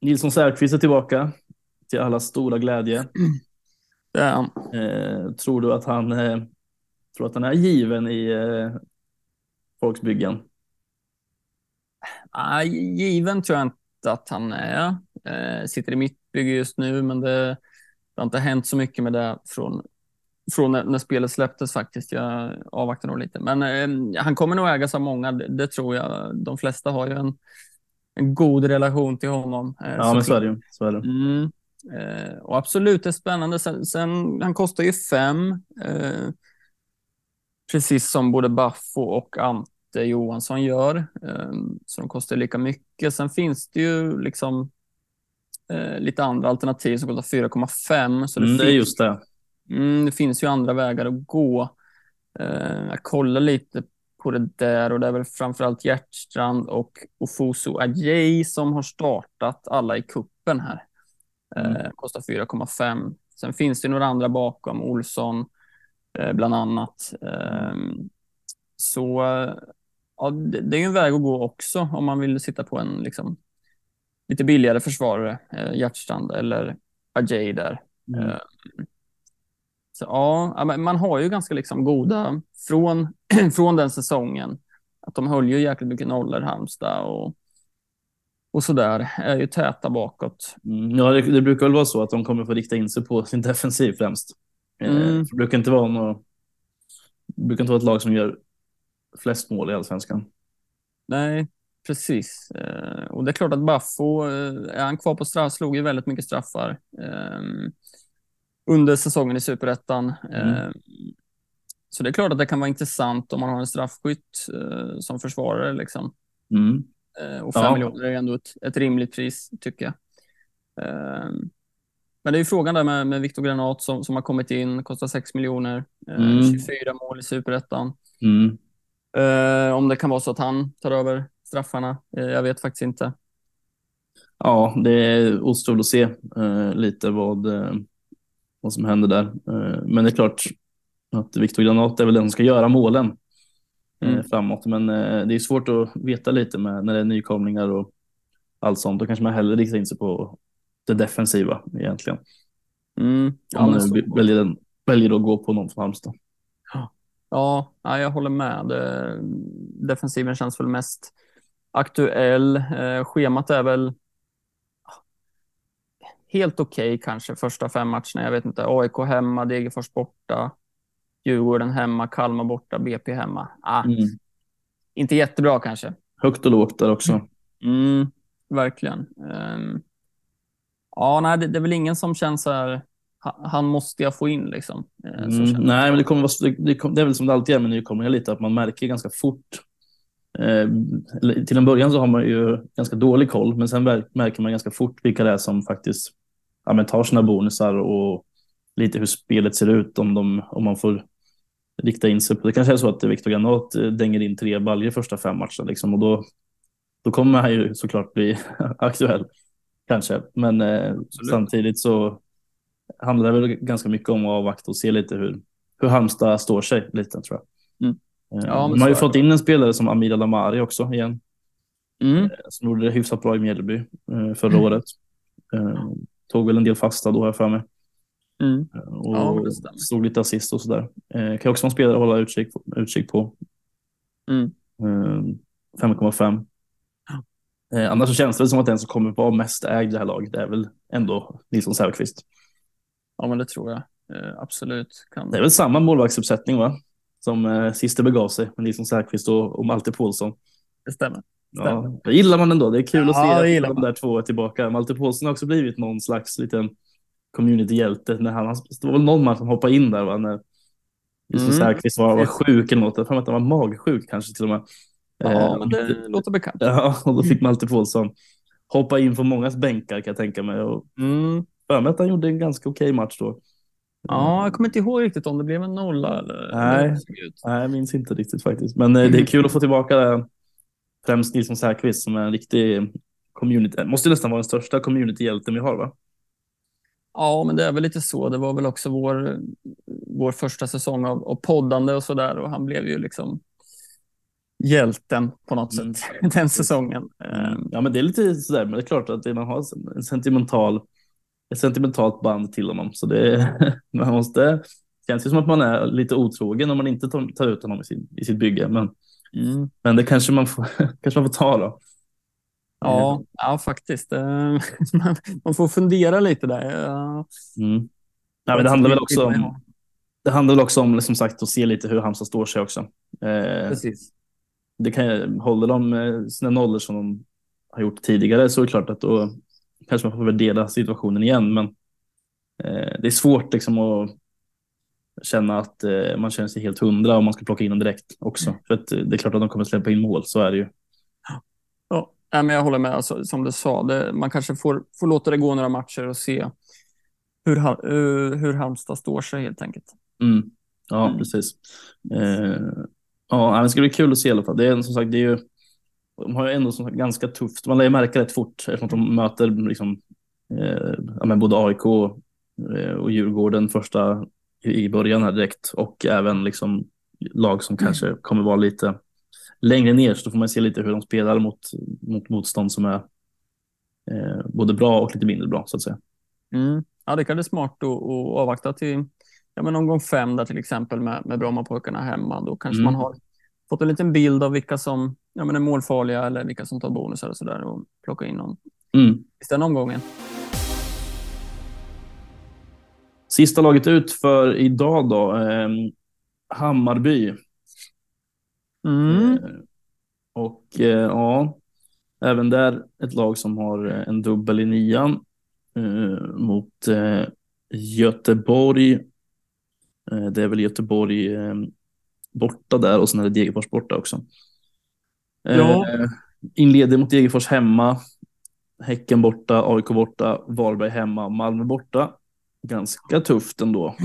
Nilsson Säfqvist är tillbaka till alla stora glädje. Det är han. Eh, tror du att han, eh, tror att han är given i eh, Folksbyggen? Ah, given tror jag inte att han är. Eh, sitter i mitt bygge just nu, men det, det har inte hänt så mycket med det från från när, när, spelet släpptes faktiskt. Jag avvaktar nog lite. Men eh, han kommer nog ägas av många, det, det, tror jag. De flesta har ju en, en god relation till honom. Eh, ja, men så är det ju. Så är det. Mm, eh, och absolut, det är spännande. Sen, sen han kostar ju fem. Eh, precis som både Baffo och Ante Johansson gör. Eh, så de kostar lika mycket. Sen finns det ju liksom eh, lite andra alternativ som kostar 4,5. Så det, mm, det är just det. Mm, det finns ju andra vägar att gå. Eh, jag kollar lite på det där och det är väl framförallt Hjärtstrand och Ofuso Ajay som har startat alla i kuppen här. Eh, mm. Kostar 4,5. Sen finns det några andra bakom, Olsson eh, bland annat. Eh, så ja, det, det, är en väg att gå också om man vill sitta på en liksom, lite billigare försvarare, eh, Hjärtstrand eller Ajay där. Mm. Eh, så, ja, man har ju ganska liksom goda från, från den säsongen. Att de höll ju jäkligt mycket nollor, Halmstad och, och så där. Är ju täta bakåt. Mm, ja, det, det, brukar väl vara så att de kommer få rikta in sig på sin defensiv främst. Eh, mm. det brukar inte vara något, brukar inte vara ett lag som gör flest mål i allsvenskan. Nej, precis. Eh, och det är klart att Baffo, eh, är han kvar på straff, slog ju väldigt mycket straffar. Eh, under säsongen i superettan. Mm. Så det är klart att det kan vara intressant om man har en straffskytt som försvarare. Liksom. Mm. Och fem ja. miljoner är ändå ett, ett rimligt pris, tycker jag. Men det är ju frågan där med, med Viktor Granat som, som har kommit in, kostar 6 miljoner, mm. 24 mål i superettan. Mm. om det kan vara så att han tar över straffarna, jag vet faktiskt inte. Ja, det är återstår att se lite vad vad som händer där. Eh, men det är klart, att Viktor Granat är väl den som ska göra målen eh, Mm. framåt. Men eh, det är svårt att veta lite med när det är nykomlingar och allt sånt. Då kanske man hellre riktar in sig på det defensiva egentligen. Mm. Ja, man väljer, den, väljer att gå på någon från Halmstad. Ja, ja, jag håller med. Defensiven känns väl mest aktuell. Eh, schemat är väl helt okej kanske första fem matcherna. Jag vet inte. AIK hemma, Degerfors borta, Djurgården hemma, Kalmar borta, BP hemma. Ah, Mm. Inte jättebra kanske. Högt och lågt där också. Mm, verkligen. Ehm, ja, nej, det, det är väl ingen som känns så här. ha- Han måste jag få in liksom. Eh, Mm, nej, men det, kommer vara, det, det är väl som det alltid är med nykomlingar lite, att man märker ganska fort. Eh, till en början så har man ju ganska dålig koll, men sen märker man ganska fort vilka det är som faktiskt ja, tar sina bonusar och lite hur spelet ser ut om, de, om man får rikta in sig på. Det kanske är så att Viktor Granat eh, dänger in tre baljor första fem matcherna liksom, och då, då kommer han ju såklart bli aktuell. Kanske, men eh, samtidigt så handlar det väl ganska mycket om att avvakta och se lite hur, hur Halmstad står sig lite tror jag. Eh, Ja, Man har ju fått in en spelare som Amir Alamari också igen, Mm, som gjorde det hyfsat bra i Mjällby eh, förra Mm. året. Eh, Tog väl en del fasta då jag för mig. mm. Eh, Och Ja, stod lite assist och sådär. Eh, kan också vara en spelare att hålla utkik, utkik på. Mm. Eh, 5,5. Eh, annars så känns det som att den som kommer vara mest ägd i det här laget är väl ändå Nilsson Säfqvist. Ja, men det tror jag. Eh, absolut. Kan... Det är väl samma målvaktsuppsättning va? Som eh, sist det begav sig med Nilsson Säfqvist och, och Malte Paulsson. Det stämmer. Ja, det gillar man ändå. Det är kul att Ja, det se att de där två är tillbaka. Malte Paulsson har också blivit någon slags liten communityhjälte. När han, det var väl någon man som hoppade in där va? När Nilsson Mm. Säfqvist var, var sjuk eller något. Jag mig att han var magsjuk kanske till och med. Ja, Eh, men det låter bekant. Ja, och då fick Malte Paulsson hoppa in på mångas bänkar kan jag tänka mig. Och Mm. för mig att han gjorde en ganska okej match då. Ja, jag kommer inte ihåg riktigt om det blev en nolla eller Nej. jag minns inte riktigt faktiskt. Men eh, det är kul att få tillbaka. Främst Nilsson Säfqvist som är en riktig community. Måste nästan vara den största communityhjälten vi har va? Ja, men det är väl lite så. Det var väl också vår, vår första säsong av, av poddande och sådär och han blev ju liksom hjälten på något Mm. sätt den säsongen. Eh, Ja, men det är lite sådär, men det är klart att man har en sentimental, ett sentimentalt band till honom. Så det man måste, känns ju som att man är lite otrogen om man inte tar, ut honom i, sin, i sitt bygge. Men, Mm. men det kanske man får, kanske man får ta då. Ja, ja, faktiskt. Eh, man, får fundera lite där. Ja. Mm. Ja, men det handlar väl också om, det handlar väl också om som sagt att se lite hur Halmstad står sig också. Eh, Precis. det kan, håller de eh, sina nollor som de har gjort tidigare så är det klart att då kanske man får värdera situationen igen. Men eh, det är svårt liksom att känna att eh, man känner sig helt hundra om man ska plocka in dem direkt också. För att eh, det är klart att de kommer släppa in mål, så är det ju. Ja, men jag håller med. Alltså, som du sa, det, man kanske får, får låta det gå några matcher och se hur, Hal- eh, hur Halmstad står sig helt enkelt. Mm. Ja, Mm. precis. Eh, ja, det ska bli kul att se i alla fall. Det är som sagt, det är ju, de har ju ändå som sagt ganska tufft. Man lär ju märka rätt fort eftersom de möter liksom, eh, ja, både AIK eh, och Djurgården första i i början här direkt och även liksom lag som kanske kommer vara lite längre ner så då får man se lite hur de spelar mot, mot motstånd som är eh, både bra och lite mindre bra så att säga. Mm. Ja, det kan vara smart att, att avvakta till ja, men omgång fem där till exempel med, med Brommapojkarna hemma. Då kanske Mm. man har fått en liten bild av vilka som ja, men är målfarliga eller vilka som tar bonusar och sådär och plocka in någon Mm. i den omgången. Sista laget ut för idag då. Eh, Hammarby. Mm. Eh, och eh, ja, även där ett lag som har eh, en dubbel i nian eh, mot eh, Göteborg. Det är väl Göteborg eh, borta där och sen är det Degerfors borta också. Eh, Ja. Inleder mot Degerfors hemma. Häcken borta, AIK borta, Varberg hemma, Malmö borta. Ganska tufft ändå.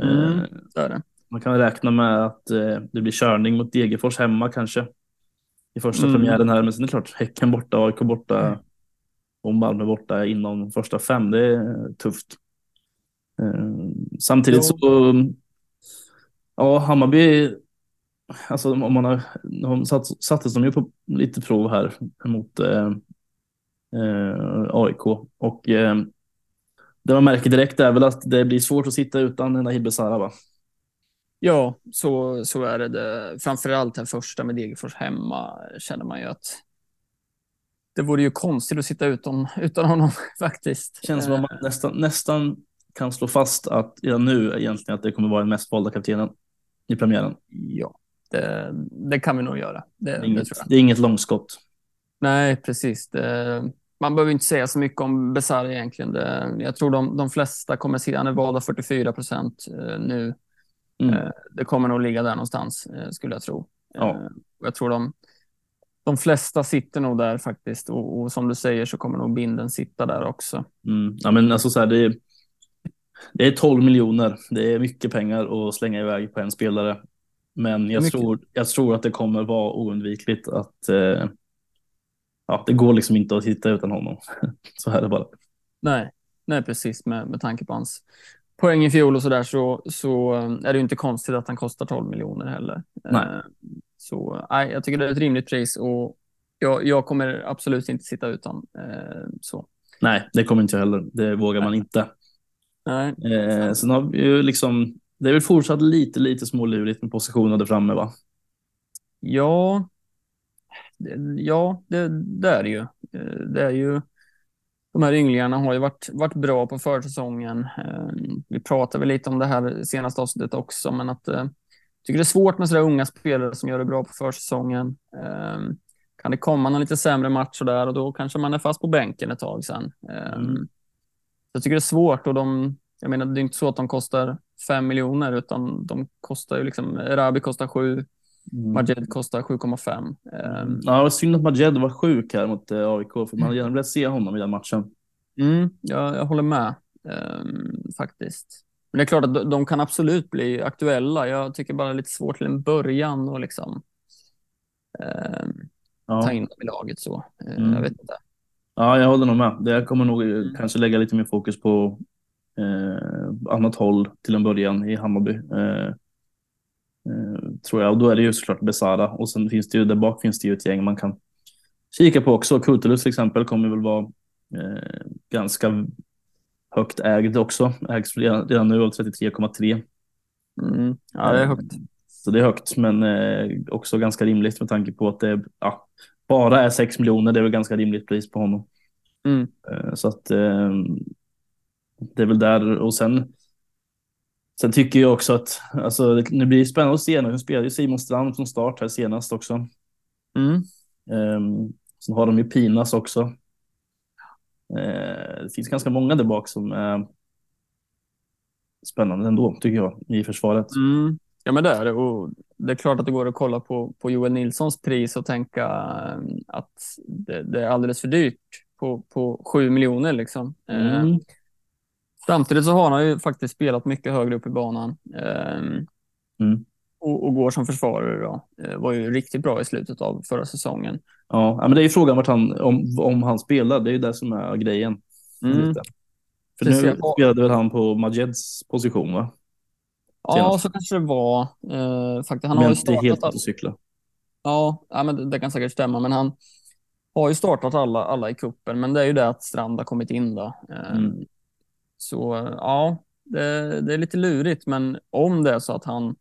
Mm. Eh, det. man kan räkna med att eh, det blir körning mot Degerfors hemma kanske. I första Mm. premiären här, men sen är det klart Häcken borta, AIK borta och Malmö borta inom första fem. Det är tufft. Eh, samtidigt Ja. så Ja, Hammarby, alltså om man har, de satt, sattes de ju på lite prov här mot eh, eh, AIK och eh, det man märker direkt är väl att det blir svårt att sitta utan Nahid Besara? Ja, så, så är det. det. Framförallt den första med Degerfors hemma känner man ju att det vore ju konstigt att sitta utan, utan honom faktiskt. Känns som att man eh. nästan, nästan kan slå fast att redan nu egentligen att det kommer vara den mest valda kaptenen i premiären. Ja, det, det kan vi nog göra. Det, det, är, inget, det är inget långskott. Nej, precis. Man behöver inte säga så mycket om Besara egentligen. Jag tror de, de flesta kommer se, han är vald av 44 procent eh, nu. Mm. Eh, det kommer nog ligga där någonstans, skulle jag tro. Ja. Jag tror de, de flesta sitter nog där faktiskt och, och, som du säger så kommer nog binden sitta där också. Mm. Ja, men alltså så här, det, det är 12 miljoner. Det är mycket pengar att slänga iväg på en spelare. Men jag, tror, jag tror att det kommer vara oundvikligt att eh, ja, det går liksom inte att hitta utan honom. så är det bara. Nej, nej precis med, med tanke på hans poäng i fjol och så där så, så är det ju inte konstigt att han kostar 12 miljoner heller. Nej. Eh, så nej, jag tycker det är ett rimligt pris och jag, jag kommer absolut inte sitta utan. Eh, så. Nej, det kommer inte jag heller. Det vågar man inte. Nej. Eh, sen har vi ju liksom, det är väl fortsatt lite, lite smålurigt med positionen där framme va? Ja, ja det, det är det ju. Eh, det är ju de här ynglingarna har ju varit, varit bra på försäsongen. Eh, vi pratade väl lite om det här senaste avsnittet också, men att eh, tycker det är svårt med sådär unga spelare som gör det bra på försäsongen. Kan det komma någon lite sämre match och där och då kanske man är fast på bänken ett tag sen. Mm. Jag tycker det är svårt och de, jag menar det är inte så att de kostar fem miljoner utan de kostar ju liksom, Rabi kostar sju, mm. Majed kostar 7,5. Um, ehm, ja, det var synd att Majed var sjuk här mot eh, AIK för man hade gärna velat se honom i den matchen. Mm, ja, jag håller med faktiskt. Men det är klart att de kan absolut bli aktuella. Jag tycker bara det är lite svårt till en början och liksom eh, ja. ta in dem i laget så. Eh, mm. Jag vet inte. Ja, jag håller nog med. Det kommer nog mm. kanske lägga lite mer fokus på eh, annat håll till en början i Hammarby. Eh, eh, tror jag. Och då är det ju såklart Besara och sen finns det ju där bak finns det ju ett gäng man kan kika på också. Kurtulus till exempel kommer väl vara eh, ganska högt ägd också. Ägs redan, redan nu av 33,3. Mm. Ja, det är högt. Så det är högt, men eh, också ganska rimligt med tanke på att det ja, bara är 6 miljoner. Det är väl ganska rimligt pris på honom. Mm. Eh, så att eh, det är väl där och sen. Sen tycker jag också att alltså, det blir spännande att se. Nu spelar ju Simon Strand från start här senast också. Mm. Um, sen har de ju Pinas också. Eh, det finns ganska många där bak som är spännande ändå, tycker jag, i försvaret. Mm. Ja, men det är det. Och det är klart att det går att kolla på, på Joel Nilssons pris och tänka eh, att det, det är alldeles för dyrt på, på 7 miljoner. Liksom. Eh, mm. Eh, samtidigt så har han ju faktiskt spelat mycket högre upp i banan. Eh, mm och, och, går som försvarare då. Eh, var ju riktigt bra i slutet av förra säsongen. Ja, men det är ju frågan vart han, om, om han spelar. Det är ju det som är grejen. Mm. För nu spelade väl han på Majeds position va? Ja, så kanske det var. Eh, faktiskt. Han har ju startat helt att cykla. Ja, ja men det, det, kan säkert stämma, men han har ju startat alla, alla i kuppen. Men det är ju det att Strand har kommit in då. Eh, mm. Så ja, det, det, är lite lurigt, men om det är så att han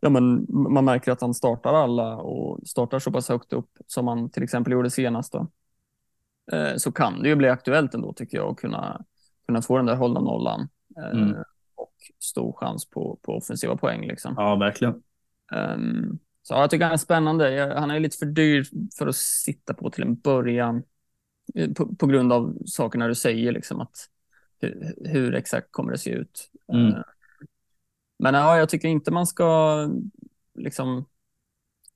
ja, men man märker att han startar alla och startar så pass högt upp som han till exempel gjorde senast. Då. Eh, så kan det ju bli aktuellt ändå tycker jag att kunna, kunna få den där hållna nollan. Eh, mm. Stor chans på, på offensiva poäng. Liksom. Ja, verkligen. Um, så jag tycker han är spännande. Jag, han är lite för dyr för att sitta på till en början. Eh, på, på grund av sakerna du säger, liksom att hur, hur exakt kommer det se ut. Mm. Uh, men ja, jag tycker inte man ska liksom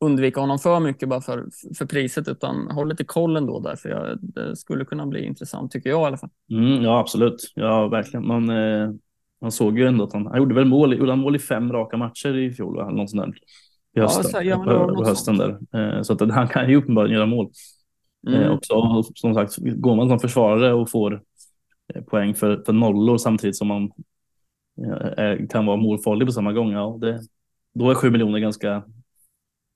undvika honom för mycket bara för, för priset, utan håll lite koll ändå där, för jag, det skulle kunna bli intressant, tycker jag i alla fall. Mm, ja, absolut. Ja, verkligen. Man, eh, man såg ju ändå att han, han gjorde väl mål, gjorde mål i fem raka matcher i fjol, eller något sånt där. I hösten, ja, ja, på, på hösten där. Eh, så att han kan ju uppenbarligen göra mål. Eh, mm. Också, som sagt, går man som försvarare och får eh, poäng för, för nollor samtidigt som man eh, kan vara målfarlig på samma gång. Ja, det, då är sju miljoner ganska,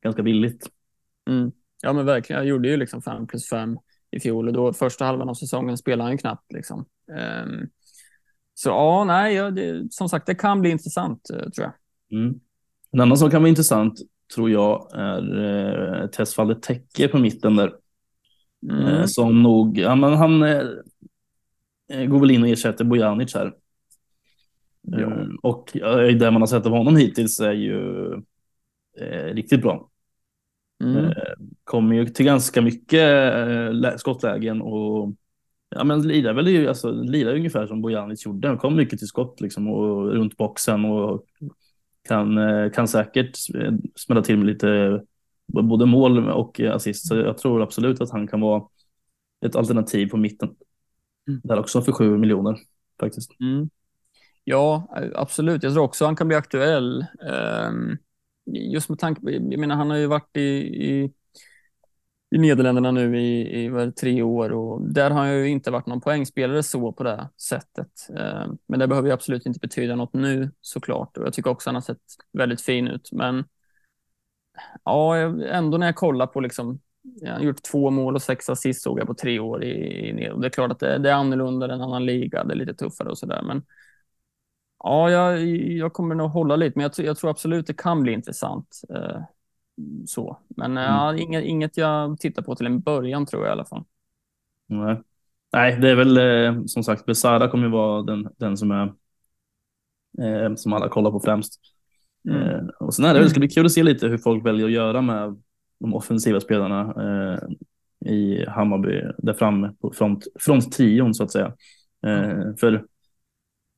ganska billigt. Mm. Ja, men verkligen. Jag gjorde ju liksom fem plus fem i fjol och då första halvan av säsongen spelade han ju knappt. Liksom. Um, så ja, nej, ja, det, som sagt, det kan bli intressant tror jag. Mm. En annan som kan vara intressant tror jag är eh, Tesfalle Täcke på mitten där. Mm. Eh, som nog, ja men han eh, eh går väl in och ersätter Bojanic här. Ja. Eh, och det man har sett av honom hittills är ju eh, riktigt bra. Mm. Eh, kommer ju till ganska mycket eh, skottlägen och ja, men lirar väl ju, alltså, lirar ungefär som Bojanic gjorde. Han kom mycket till skott liksom och runt boxen och kan, eh, kan säkert smälla till med lite både mål och assist. Så jag tror absolut att han kan vara ett alternativ på mitten. Mm. Där också för sju miljoner faktiskt. Mm. Ja, absolut. Jag tror också han kan bli aktuell. Um, just med tanke på, jag menar han har ju varit i, i, i Nederländerna nu i, i tre år och där har han ju inte varit någon poängspelare så på det sättet. Eh, men det behöver ju absolut inte betyda något nu såklart och jag tycker också han har sett väldigt fin ut. Men ja, ändå när jag kollar på liksom jag har gjort två mål och sex assist såg jag på tre år i, i Det är klart att det, det är annorlunda än en annan liga, det är lite tuffare och sådär. Men Ja, jag, jag kommer nog hålla lite, men jag, jag tror absolut det kan bli intressant. Eh, Eh, så. Men eh, mm. ja, inget, inget jag tittar på till en början tror jag i alla fall. Nej, Nej det är väl eh, som sagt, Besara kommer ju vara den, den som är eh, som alla kollar på främst. Mm. Eh, och sen är det, det ska bli kul att se lite hur folk väljer att göra med de offensiva spelarna eh, i Hammarby där framme på front, fronttion så att säga. Mm. För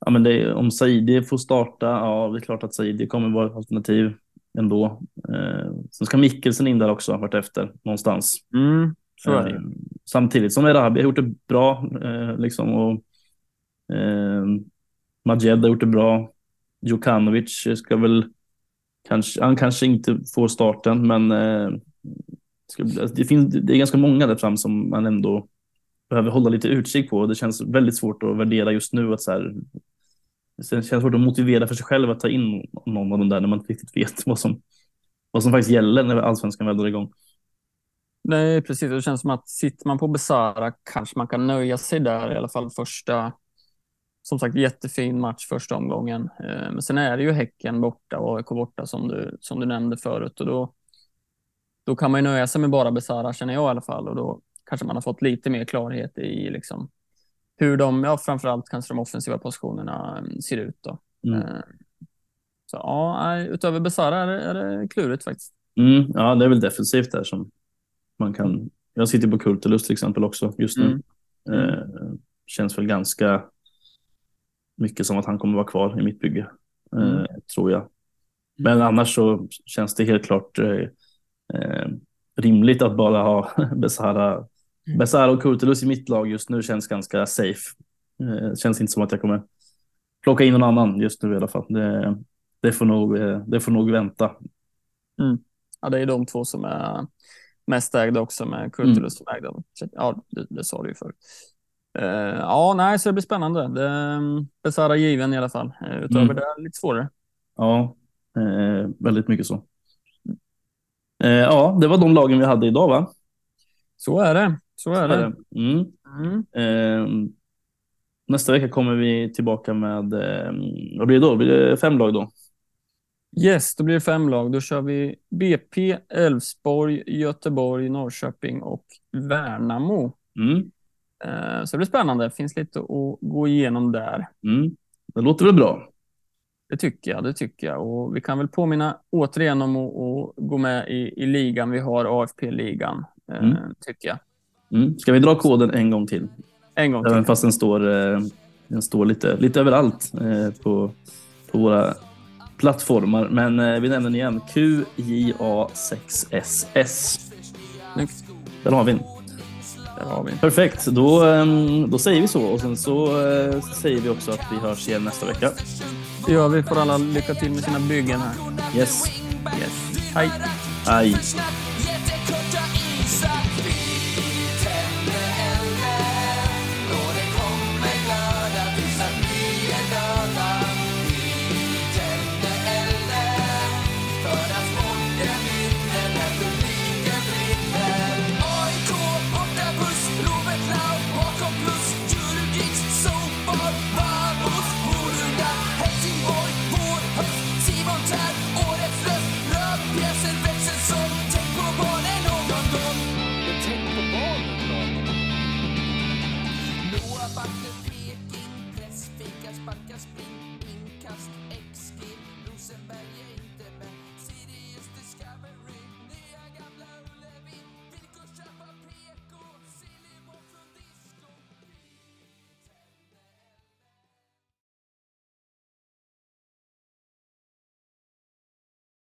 ja, men det, om Saidi får starta, ja det är klart att Saidi kommer vara ett alternativ ändå. Eh, sen ska Mikkelsen in där också vartefter någonstans. Mm, så är det. Eh, samtidigt som Erabi har gjort det bra eh, liksom och eh, Majed har gjort det bra. Djukanovic ska väl kanske, han kanske inte får starten, men eh, det, finns, det är ganska många där fram som man ändå behöver hålla lite utkik på. Det känns väldigt svårt att värdera just nu att så här, det känns svårt att motivera för sig själv att ta in någon av de där när man inte riktigt vet vad som, vad som faktiskt gäller när allsvenskan väl drar igång. Nej, precis. Det känns som att sitter man på Besara kanske man kan nöja sig där i alla fall första. Som sagt, jättefin match första omgången. Eh, men sen är det ju Häcken borta och AIK borta som du, som du nämnde förut och då, då kan man ju nöja sig med bara Besara känner jag i alla fall och då kanske man har fått lite mer klarhet i liksom hur de, ja, framförallt kanske de offensiva positionerna mm, ser ut. Då. Mm. Eh, så ja, utöver Besara är är det klurigt faktiskt. Mm, ja, det är väl defensivt där som man kan. Jag sitter på Kultulus till exempel också just nu. Mm. Eh, känns väl ganska mycket som att han kommer vara kvar i mitt bygge, eh, mm. tror jag. Men annars så känns det helt klart eh, eh rimligt att bara ha Besara Mm. Besara och Kurtulus i mitt lag just nu känns ganska safe. Det eh, känns inte som att jag kommer plocka in någon annan just nu i alla fall. Det, det, får, nog, eh, det får nog vänta. Mm. Ja, det är de två som är mest ägda också med Kurtulus mm. som ägda. Ja, det, det sa du ju förut. Uh, ja, nej, så det blir spännande. Det, Besara given i alla fall. Utöver mm. det lite svårare. Ja, uh, väldigt mycket så. ja, det var de lagen vi hade idag va? Så är det. Så är det. Mm. Mm. Eh, nästa vecka kommer vi tillbaka med, eh, vad blir det då? Blir det fem lag då? Yes, då blir det fem lag. Då kör vi BP, Elfsborg, Göteborg, Norrköping och Värnamo. Mm. Eh, så det blir spännande. Det finns lite att gå igenom där. Mm. Det låter väl bra? Det tycker jag. Det tycker jag. Och vi kan väl påminna återigen om att, att gå med i, i ligan. Vi har AFP-ligan, eh, mm. tycker jag. Mm. Ska vi dra koden en gång till? En gång till. Även fast den står, eh, den står lite, lite överallt eh, på, på våra plattformar. Men eh, vi nämner den igen. QJA6SS. Snyggt. Där har vi den. Perfekt, då, då säger vi så och sen så säger vi också att vi hörs igen nästa vecka. Det gör vi. Får alla lycka till med sina byggen här. Yes. yes. Hej. Hej.